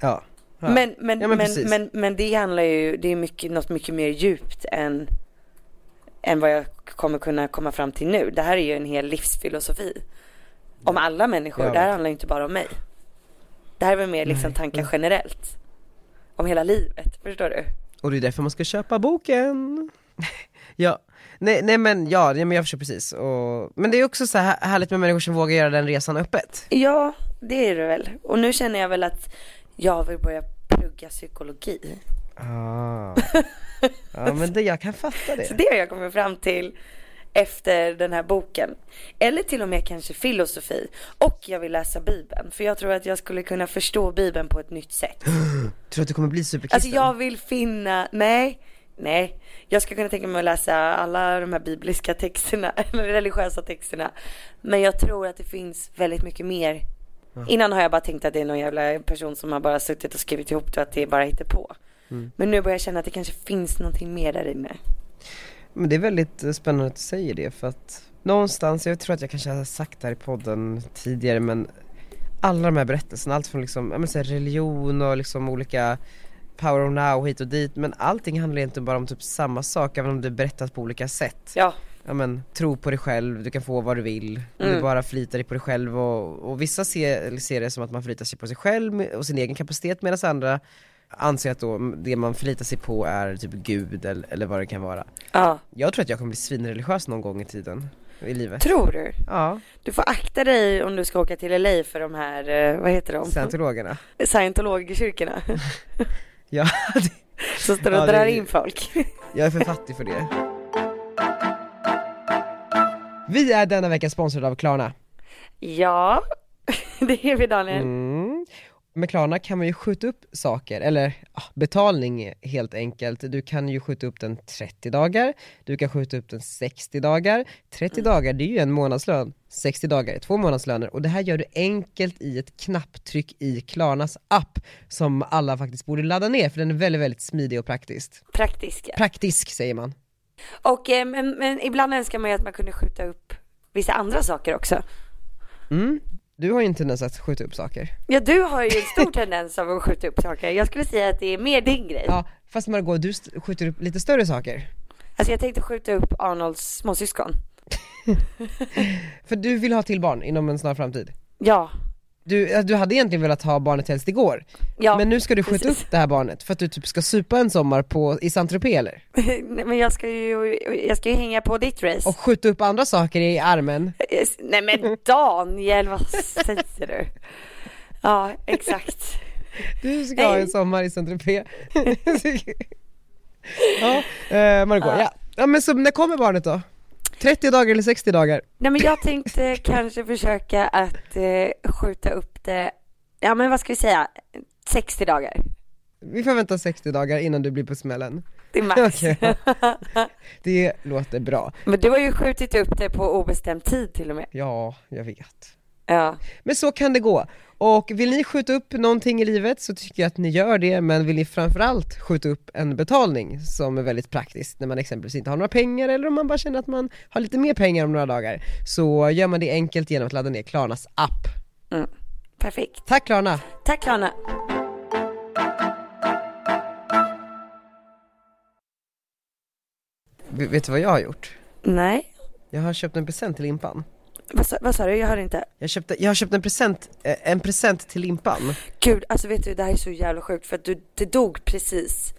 Ja. ja. Men, men, Ja, men, precis. men, men, det handlar ju, det är mycket, något mycket mer djupt än, än vad jag kommer kunna komma fram till nu. Det här är ju en hel livsfilosofi. om alla människor. Det här handlar ju inte bara om mig. Det här är väl mer liksom tankar generellt. Om hela livet, förstår du? Och det är därför man ska köpa boken. ja, nej, nej men ja, nej, men jag förstår precis. Och, men det är också så här härligt med människor som vågar göra den resan öppet. Ja, det är det väl. Och nu känner jag väl att jag vill börja plugga psykologi. Ah. Ja men det, jag kan fatta Så det. det har jag kommit fram till efter den här boken. Eller till och med kanske filosofi. Och jag vill läsa bibeln. För jag tror att jag skulle kunna förstå bibeln på ett nytt sätt. Tror du att du kommer bli superkristen? Alltså jag vill finna, nej, nej. Jag ska kunna tänka mig att läsa alla de här bibliska texterna, eller religiösa texterna. Men jag tror att det finns väldigt mycket mer. Innan har jag bara tänkt att det är någon jävla person som har bara suttit och skrivit ihop det och att det bara hittar på. Mm. Men nu börjar jag känna att det kanske finns någonting mer där inne. Men det är väldigt eh, spännande att du säger det för att någonstans, jag tror att jag kanske har sagt det här i podden tidigare men alla de här berättelserna, allt från liksom, ja men så religion och liksom olika power of now hit och dit men allting handlar egentligen bara om typ samma sak även om det är berättat på olika sätt. Ja, Ja men tro på dig själv, du kan få vad du vill, Mm. du bara förlitar dig på dig själv och, och vissa ser, ser det som att man förlitar sig på sig själv och sin egen kapacitet medan andra anser att då det man förlitar sig på är typ gud eller, eller vad det kan vara. ja. Jag tror att jag kommer bli svinreligiös någon gång i tiden, i livet. Tror du? Ja, Du får akta dig om du ska åka till LA för de här, eh, vad heter de? scientologerna. Scientologkyrkorna. Ja, det, Som står och Ja, det- drar in folk. jag är för fattig för det. Vi är denna vecka sponsrade av Klarna. ja, det är vi Daniel. Mm. Med Klarna kan man ju skjuta upp saker, eller ja, betalning helt enkelt. Du kan ju skjuta upp den 30 dagar, du kan skjuta upp den 60 dagar. 30 dagar det är ju en månadslön, 60 dagar är två månadslöner och det här gör du enkelt i ett knapptryck i Klarnas app som alla faktiskt borde ladda ner för den är väldigt, väldigt smidig och praktisk. Praktiska. Praktisk säger man. Och eh, men, men ibland önskar man ju att man kunde skjuta upp vissa andra saker också. Mm. Du har ju en tendens att skjuta upp saker. Ja, du har ju en stor tendens av att skjuta upp saker. Jag skulle säga att det är mer din grej. Ja, fast Margot, du skjuter upp lite större saker. Alltså jag tänkte skjuta upp Arnolds småsyskon. För du vill ha till barn inom en snar framtid. Ja, Du, du hade egentligen velat ha barnet helst igår, ja. men nu ska du skjuta precis. upp det här barnet för att du typ ska supa en sommar på, i Saint-Tropez eller? Nej, men jag ska ju, jag ska ju hänga på ditt race. Och skjuta upp andra saker i armen. Nej men Daniel, vad säger du? Ja, exakt. Du ska ha en sommar i Saint-Tropez. ja, eh, Margot, ja. ja. men så när kommer barnet då? 30 dagar eller 60 dagar? Nej men jag tänkte kanske försöka att eh, skjuta upp det, ja men vad ska vi säga, 60 dagar. Vi får vänta 60 dagar innan du blir på smällen. Det är max. Okej. Det låter bra. Men du har ju skjutit upp det på obestämd tid till och med. Ja, jag vet. Ja. Men så kan det gå. Och vill ni skjuta upp någonting i livet så tycker jag att ni gör det, men vill ni framförallt skjuta upp en betalning som är väldigt praktiskt när man exempelvis inte har några pengar eller om man bara känner att man har lite mer pengar om några dagar, så gör man det enkelt genom att ladda ner Klarnas app. Perfekt. Tack Klarna! Tack Klarna. Vet du vad jag har gjort? Nej, Jag har köpt en present till Limpan. Vad sa, vad sa du? Jag hörde inte. Jag, köpte, jag har köpt en present, eh, en present till Limpan. Gud, alltså vet du, det här är så jävla sjukt för att du, det dog precis.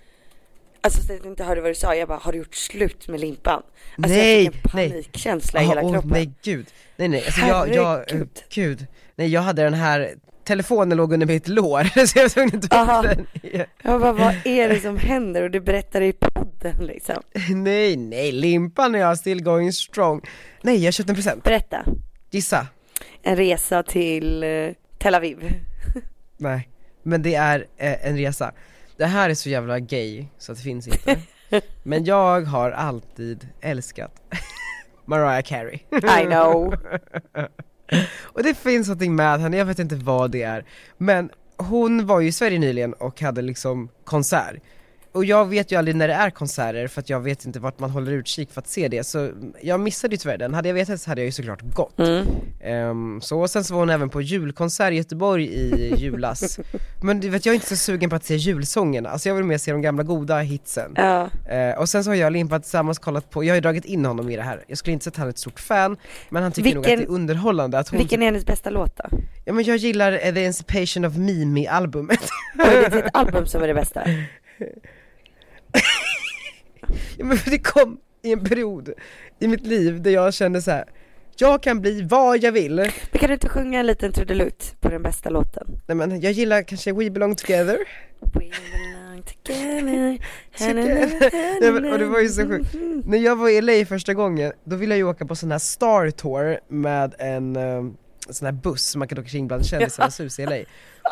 Alltså så att jag inte hörde vad du sa, jag bara, har du gjort slut med limpan? Alltså Nej, jag fick en nej. panikkänsla i Jaha, hela åh, kroppen. nej gud, nej nej, alltså jag, jag, Herregud. gud, nej jag hade den här, telefonen låg under mitt lår så jag var tvungen att ta upp den. Jag bara, vad är det som händer? Och du berättar i podden liksom. Nej, nej, limpan är jag still going strong. Nej, jag köpte en present. Berätta. Gissa. En resa till eh, Tel Aviv. Nej, men det är eh, en resa. Det här är så jävla gay så att det finns inte. Men jag har alltid älskat Mariah Carey. I know. Och det finns någonting med henne, jag vet inte vad det är. Men hon var ju i Sverige nyligen och hade liksom konsert. Och jag vet ju aldrig när det är konserter för att jag vet inte vart man håller utkik för att se det, så jag missade ju tyvärr den. Hade jag vetat så hade jag ju såklart gått. Mm. Ehm, så och sen så var hon även på julkonsert i Göteborg i julas. Men du vet, jag är inte så sugen på att se julsångerna, alltså jag vill mer se de gamla goda hitsen. Ja. Eh, och sen så har jag och Limpa tillsammans kollat på, jag har ju dragit in honom i det här, jag skulle inte säga att han är ett stort fan, men han tycker nog att Vilken- det är underhållande att hon Vilken är hennes bästa låt då? Ja men jag gillar The Emancipation of Mimi-albumet Oj, det är ett album som är det bästa. ja, men det kom i en period i mitt liv där jag kände så här. jag kan bli vad jag vill Men kan du inte sjunga en liten trudelutt på den bästa låten? Nej men jag gillar kanske We belong together We belong together. Nej, men, och det var ju så sjukt, när jag var i LA första gången, då ville jag ju åka på sån här Star Tour med en eh, sån här buss man kan åka kring bland kändisarnas hus i LA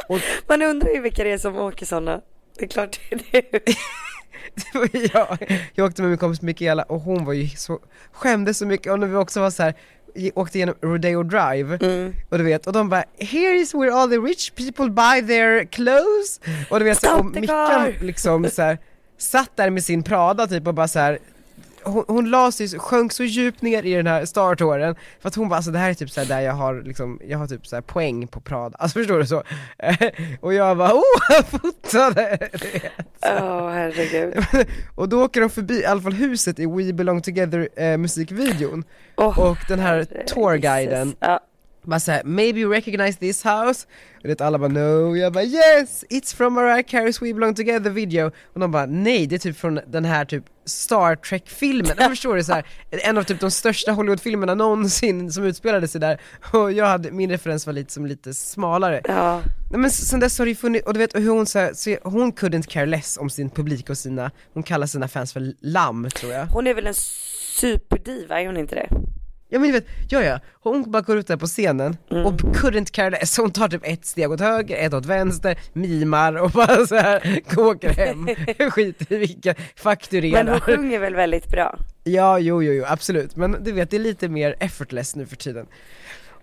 och Man undrar ju vilka det är som åker sådana. Det är klart det är du. det var ju jag, jag åkte med min kompis Mikaela och hon var ju så, skämdes så mycket och när vi också var så här åkte igenom Rodeo Drive Mm. och du vet, och de bara 'Here is where all the rich people buy their clothes' och du vet så, och Mickan liksom så här, satt där med sin Prada typ och bara så här. Hon, hon la sig, sjönk så djupt ner i den här startåren för att hon bara alltså det här är typ så här där jag har liksom, jag har typ så här poäng på Prada, alltså förstår du så? och jag bara oh, jag fotade! Åh herregud. och då åker de förbi i alla fall huset i We belong together eh, musikvideon Åh, och den här tourguiden bara såhär, maybe you recognize this house? Och det alla bara no, jag bara yes, it's from Mariah Carey's We belong together video Och de bara nej, det är typ från den här typ Star Trek-filmen, jag förstår det så här. en av typ de största Hollywood-filmerna någonsin som utspelade sig där Och jag hade, min referens var lite som lite smalare ja. Nej, men sen dess har det ju funnits, och du vet hur hon så, här, så hon couldn't care less om sin publik och sina, hon kallar sina fans för lamm tror jag Hon är väl en superdiva, är hon inte det? Ja men du vet, ja ja, hon bara går ut där på scenen och couldn't care less, hon tar typ ett steg åt höger, ett åt vänster, mimar och bara så här åker hem, skiter i vilka, fakturerar. Men hon sjunger väl väldigt bra? Ja, jo, jo, jo, absolut, men du vet det är lite mer effortless nu för tiden.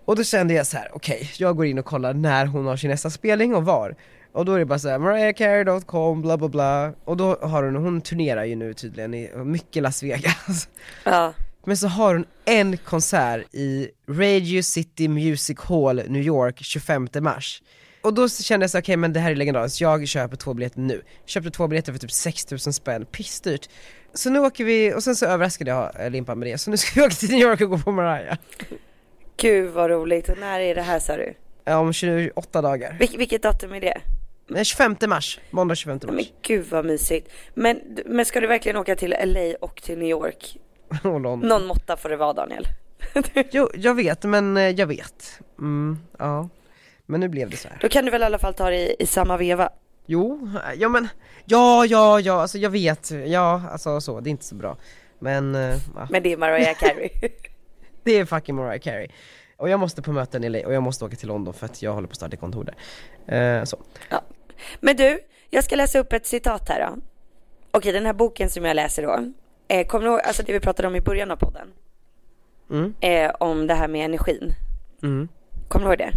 Och då kände jag så här: okej, jag går in och kollar när hon har sin nästa spelning och var. Och då är det bara såhär, mariahcarey.com, bla bla bla. Och då har hon, hon turnerar ju nu tydligen i mycket Las Vegas. Ja. Men så har hon en konsert i Radio City Music Hall, New York, 25 mars. Och då kände jag så okej men det här är legendariskt, jag köper två biljetter nu. Köpte två biljetter för typ 6000 spänn, pissdyrt. Så nu åker vi, och sen så överraskade jag Limpan med det, så nu ska vi åka till New York och gå på Mariah. Gud vad roligt, och när är det här sa du? Ja, om 28 dagar. Vil- vilket datum är det? Nej, 25 mars, måndag 25 Men mars gud vad mysigt. Men, men ska du verkligen åka till LA och till New York? Någon måtta får det vara Daniel. Jo, jag vet, men eh, jag vet mm, ja Men nu blev det så här. Då kan du väl i alla fall ta det i, i samma veva? Jo, ja men, ja, ja, ja, alltså jag vet, ja, alltså så, det är inte så bra Men, eh, ja, Men det är Mariah Carey. det är fucking Mariah Carey Och jag måste på möten i LA och jag måste åka till London för att jag håller på att starta kontor där eh, Så, ja. Men du, jag ska läsa upp ett citat här då. Okej, den här boken som jag läser då. Eh, kommer du ihåg, alltså det vi pratade om i början av podden? mm, Eh, om det här med energin. mm Kommer du ihåg det?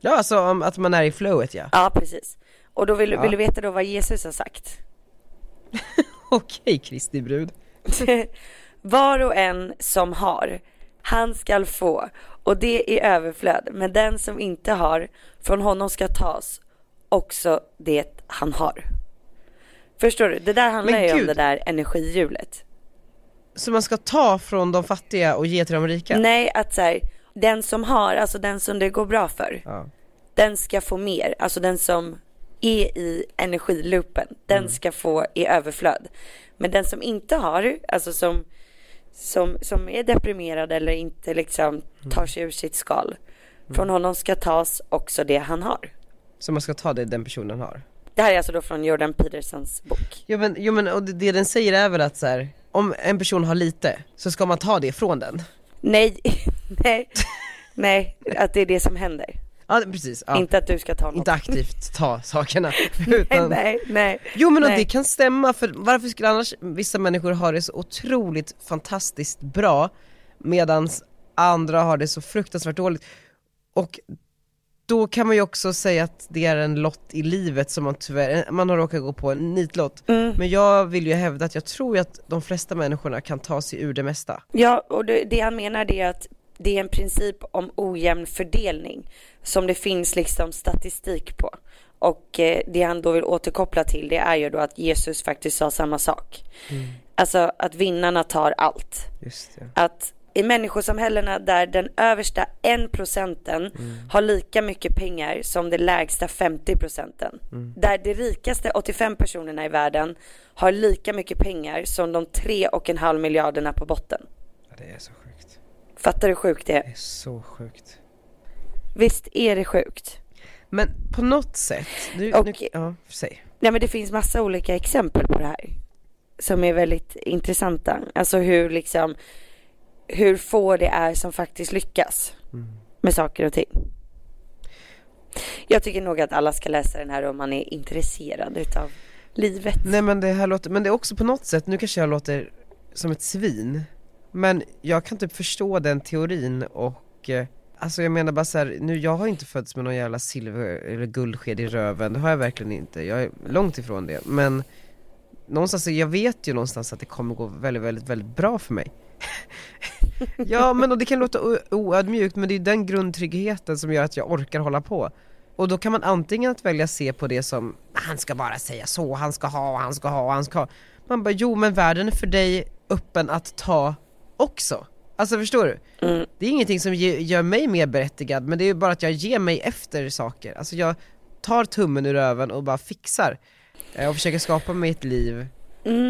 Ja alltså om att man är i flowet ja Ja, precis. Och då vill, Ja. vill du veta då vad Jesus har sagt? Okej Kristi brud Var och en som har, han skall få, och det i överflöd. Men den som inte har, från honom ska tas också det han har. Förstår du? Det där handlar Men ju om det där energihjulet. Så man ska ta från de fattiga och ge till de rika? Nej, att så här, den som har, alltså den som det går bra för, Ja. den ska få mer. Alltså den som är i energiloopen, den Mm. ska få i överflöd. Men den som inte har, alltså som, som, som är deprimerad eller inte liksom Mm. tar sig ur sitt skal, från honom ska tas också det han har. Så man ska ta det den personen har? Det här är alltså då från Jordan Petersons bok. Jo men, jo, men och det, det den säger är väl att så här, om en person har lite, så ska man ta det från den? Nej, nej, nej, att det är det som händer. Ja precis, ja. Inte att du ska ta något. inte aktivt ta sakerna utan... Nej, nej. Jo men och nej. det kan stämma, för varför skulle annars vissa människor ha det så otroligt fantastiskt bra medan andra har det så fruktansvärt dåligt? Och då kan man ju också säga att det är en lott i livet som man tyvärr, man har råkat gå på en nitlott. Mm. Men jag vill ju hävda att jag tror ju att de flesta människorna kan ta sig ur det mesta. Ja, och det, det han menar det är att det är en princip om ojämn fördelning som det finns liksom statistik på. Och eh, det han då vill återkoppla till det är ju då att Jesus faktiskt sa samma sak. Alltså att vinnarna tar allt. Just det. Att i människosamhällena där den översta 1 procenten har lika mycket pengar som det lägsta 50 procenten. Där de rikaste 85 personerna i världen har lika mycket pengar som de 3,5 miljarderna på botten. Ja, det är så sjukt. Fattar du hur sjukt det Det är? är så sjukt. Visst är det sjukt? Men på något sätt, nu, Och- nu, ja, säg. Ja men det finns massa olika exempel på det här. Som är väldigt intressanta. Alltså hur liksom, hur få det är som faktiskt lyckas med saker och ting. Jag tycker nog att alla ska läsa den här om man är intresserad utav livet. Nej men det här låter, men det är också på något sätt, nu kanske jag låter som ett svin, men jag kan typ förstå den teorin och eh, Alltså jag menar bara så här, nu jag har inte fötts med någon jävla silver eller guldsked i röven, det har jag verkligen inte, jag är långt ifrån det, men Någonstans, jag vet ju någonstans att det kommer gå väldigt, väldigt, väldigt bra för mig Ja men och det kan låta oödmjukt men det är den grundtryggheten som gör att jag orkar hålla på. Och då kan man antingen att välja se på det som, han ska bara säga så, han ska ha, han ska ha, han ska ha. Man bara, jo men världen är för dig öppen att ta också. Alltså förstår du? Det är ingenting som ge, gör mig mer berättigad men det är bara att jag ger mig efter saker. Alltså jag tar tummen ur röven och bara fixar. Eh, och försöker skapa mig ett liv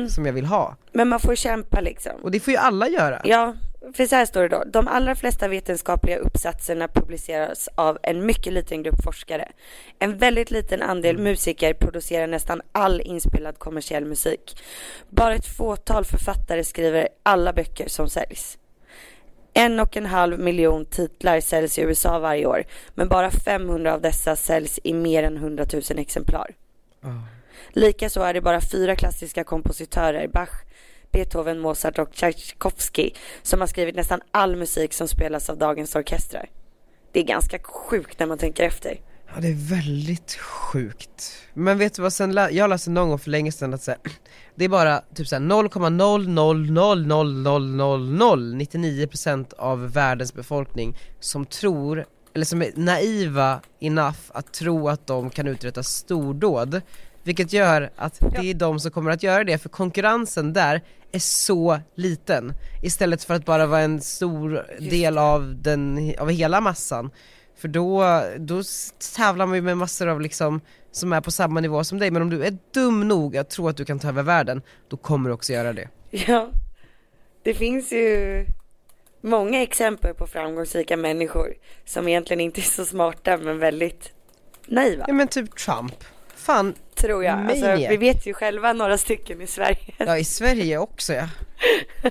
som jag vill ha Men man får kämpa liksom. Och det får ju alla göra Ja, för så här står det då. De allra flesta vetenskapliga uppsatserna publiceras av en mycket liten grupp forskare. En väldigt liten andel musiker producerar nästan all inspelad kommersiell musik. Bara ett fåtal författare skriver alla böcker som säljs. En och en halv miljon titlar säljs i USA varje år, men bara 500 av dessa säljs i mer än 100 000 exemplar. Likaså är det bara fyra klassiska kompositörer, Bach, Beethoven, Mozart och Tchaikovsky, som har skrivit nästan all musik som spelas av dagens orkestrar. Det är ganska sjukt när man tänker efter. Ja det är väldigt sjukt Men vet du vad, sen lä- jag läste någon gång för länge sedan att så här, det är bara typ såhär 0,0000099% av världens befolkning som tror, eller som är naiva enough att tro att de kan uträtta stordåd vilket gör att det är de som kommer att göra det, för konkurrensen där är så liten. Istället för att bara vara en stor del av, den, av hela massan. För då, då tävlar man ju med massor av liksom, som är på samma nivå som dig, men om du är dum nog att tro att du kan ta över världen, då kommer du också göra det. Ja, det finns ju många exempel på framgångsrika människor som egentligen inte är så smarta men väldigt naiva. Ja men typ Trump, fan, Tror jag. Alltså, vi vet ju själva några stycken i Sverige. ja i Sverige också ja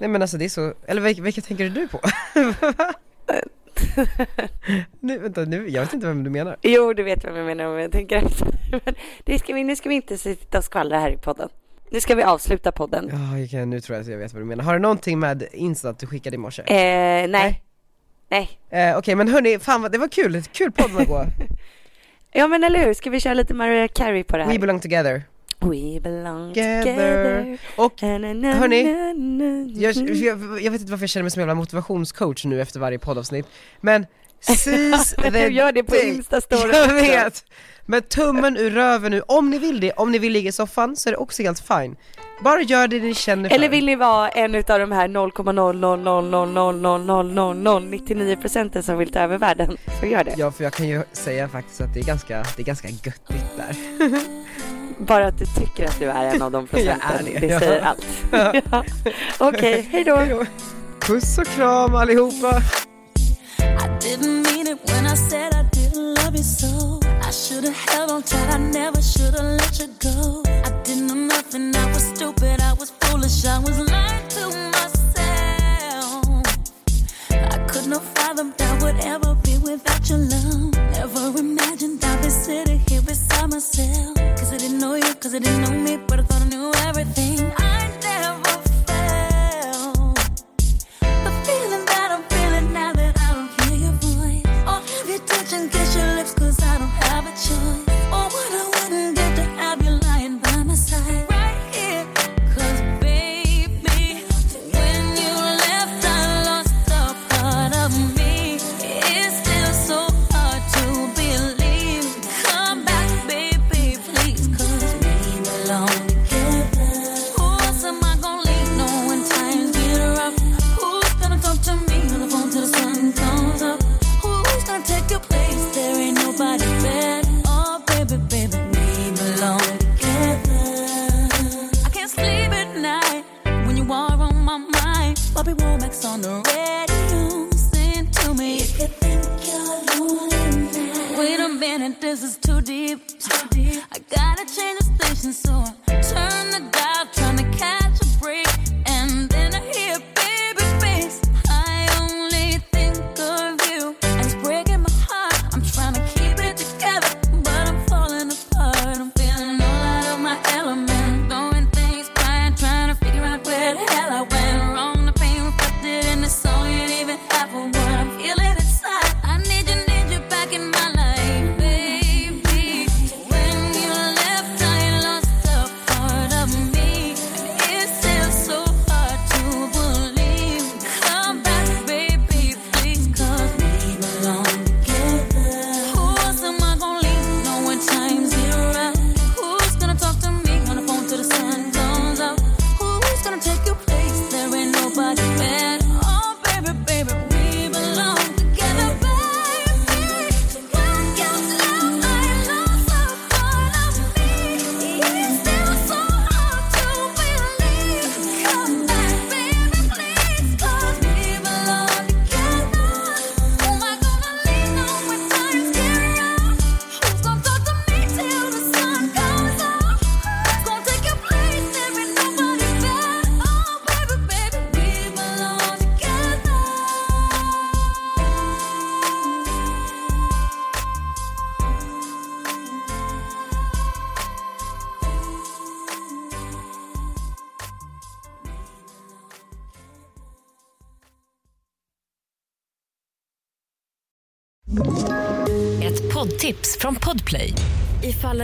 Nej men alltså det är så, eller vilka, vilka tänker du på? nu, vänta nu, jag vet inte vem du menar Jo, du vet vad jag menar om jag tänker efter. Men det ska vi, nu ska vi inte sitta och skvallra här i podden. Nu ska vi avsluta podden. Ja, jag kan- nu tror jag att jag vet vad du menar. Har du någonting med Insta du skickade i morse? Eh, nej. Nej. Eh, Okej men hörni, fan vad, det var kul, kul podd Margot Ja men eller hur, ska vi köra lite Mariah Carey på det här? We belong together We belong Together. together. Och hörni, jag, jag, jag vet inte varför jag känner mig som en jävla motivationscoach nu efter varje poddavsnitt Men seize the Du gör det på. Insta-story Jag vet! Med tummen ur röven nu, om ni vill det, om ni vill ligga i soffan så är det också helt fine Bara gör det ni känner för Eller vill ni vara en utav de här 0,000000099 procenten som vill ta över världen, så gör det. Ja för jag kan ju säga faktiskt att det är ganska, det är ganska göttigt där Bara att du tycker att du är en av de procenten, det, det ja. säger allt. Ja. Okej, hej då. Puss och kram allihopa! I didn't mean it when I said I didn't love you so. I should have held on tight, I never should have let you go. I didn't know nothing, I was stupid, I was foolish, I was lying to myself. I could not fathom that would ever be without your love. Never imagined I'd be sitting here beside myself. Cause I didn't know you, cause I didn't know me, but I thought I knew everything. I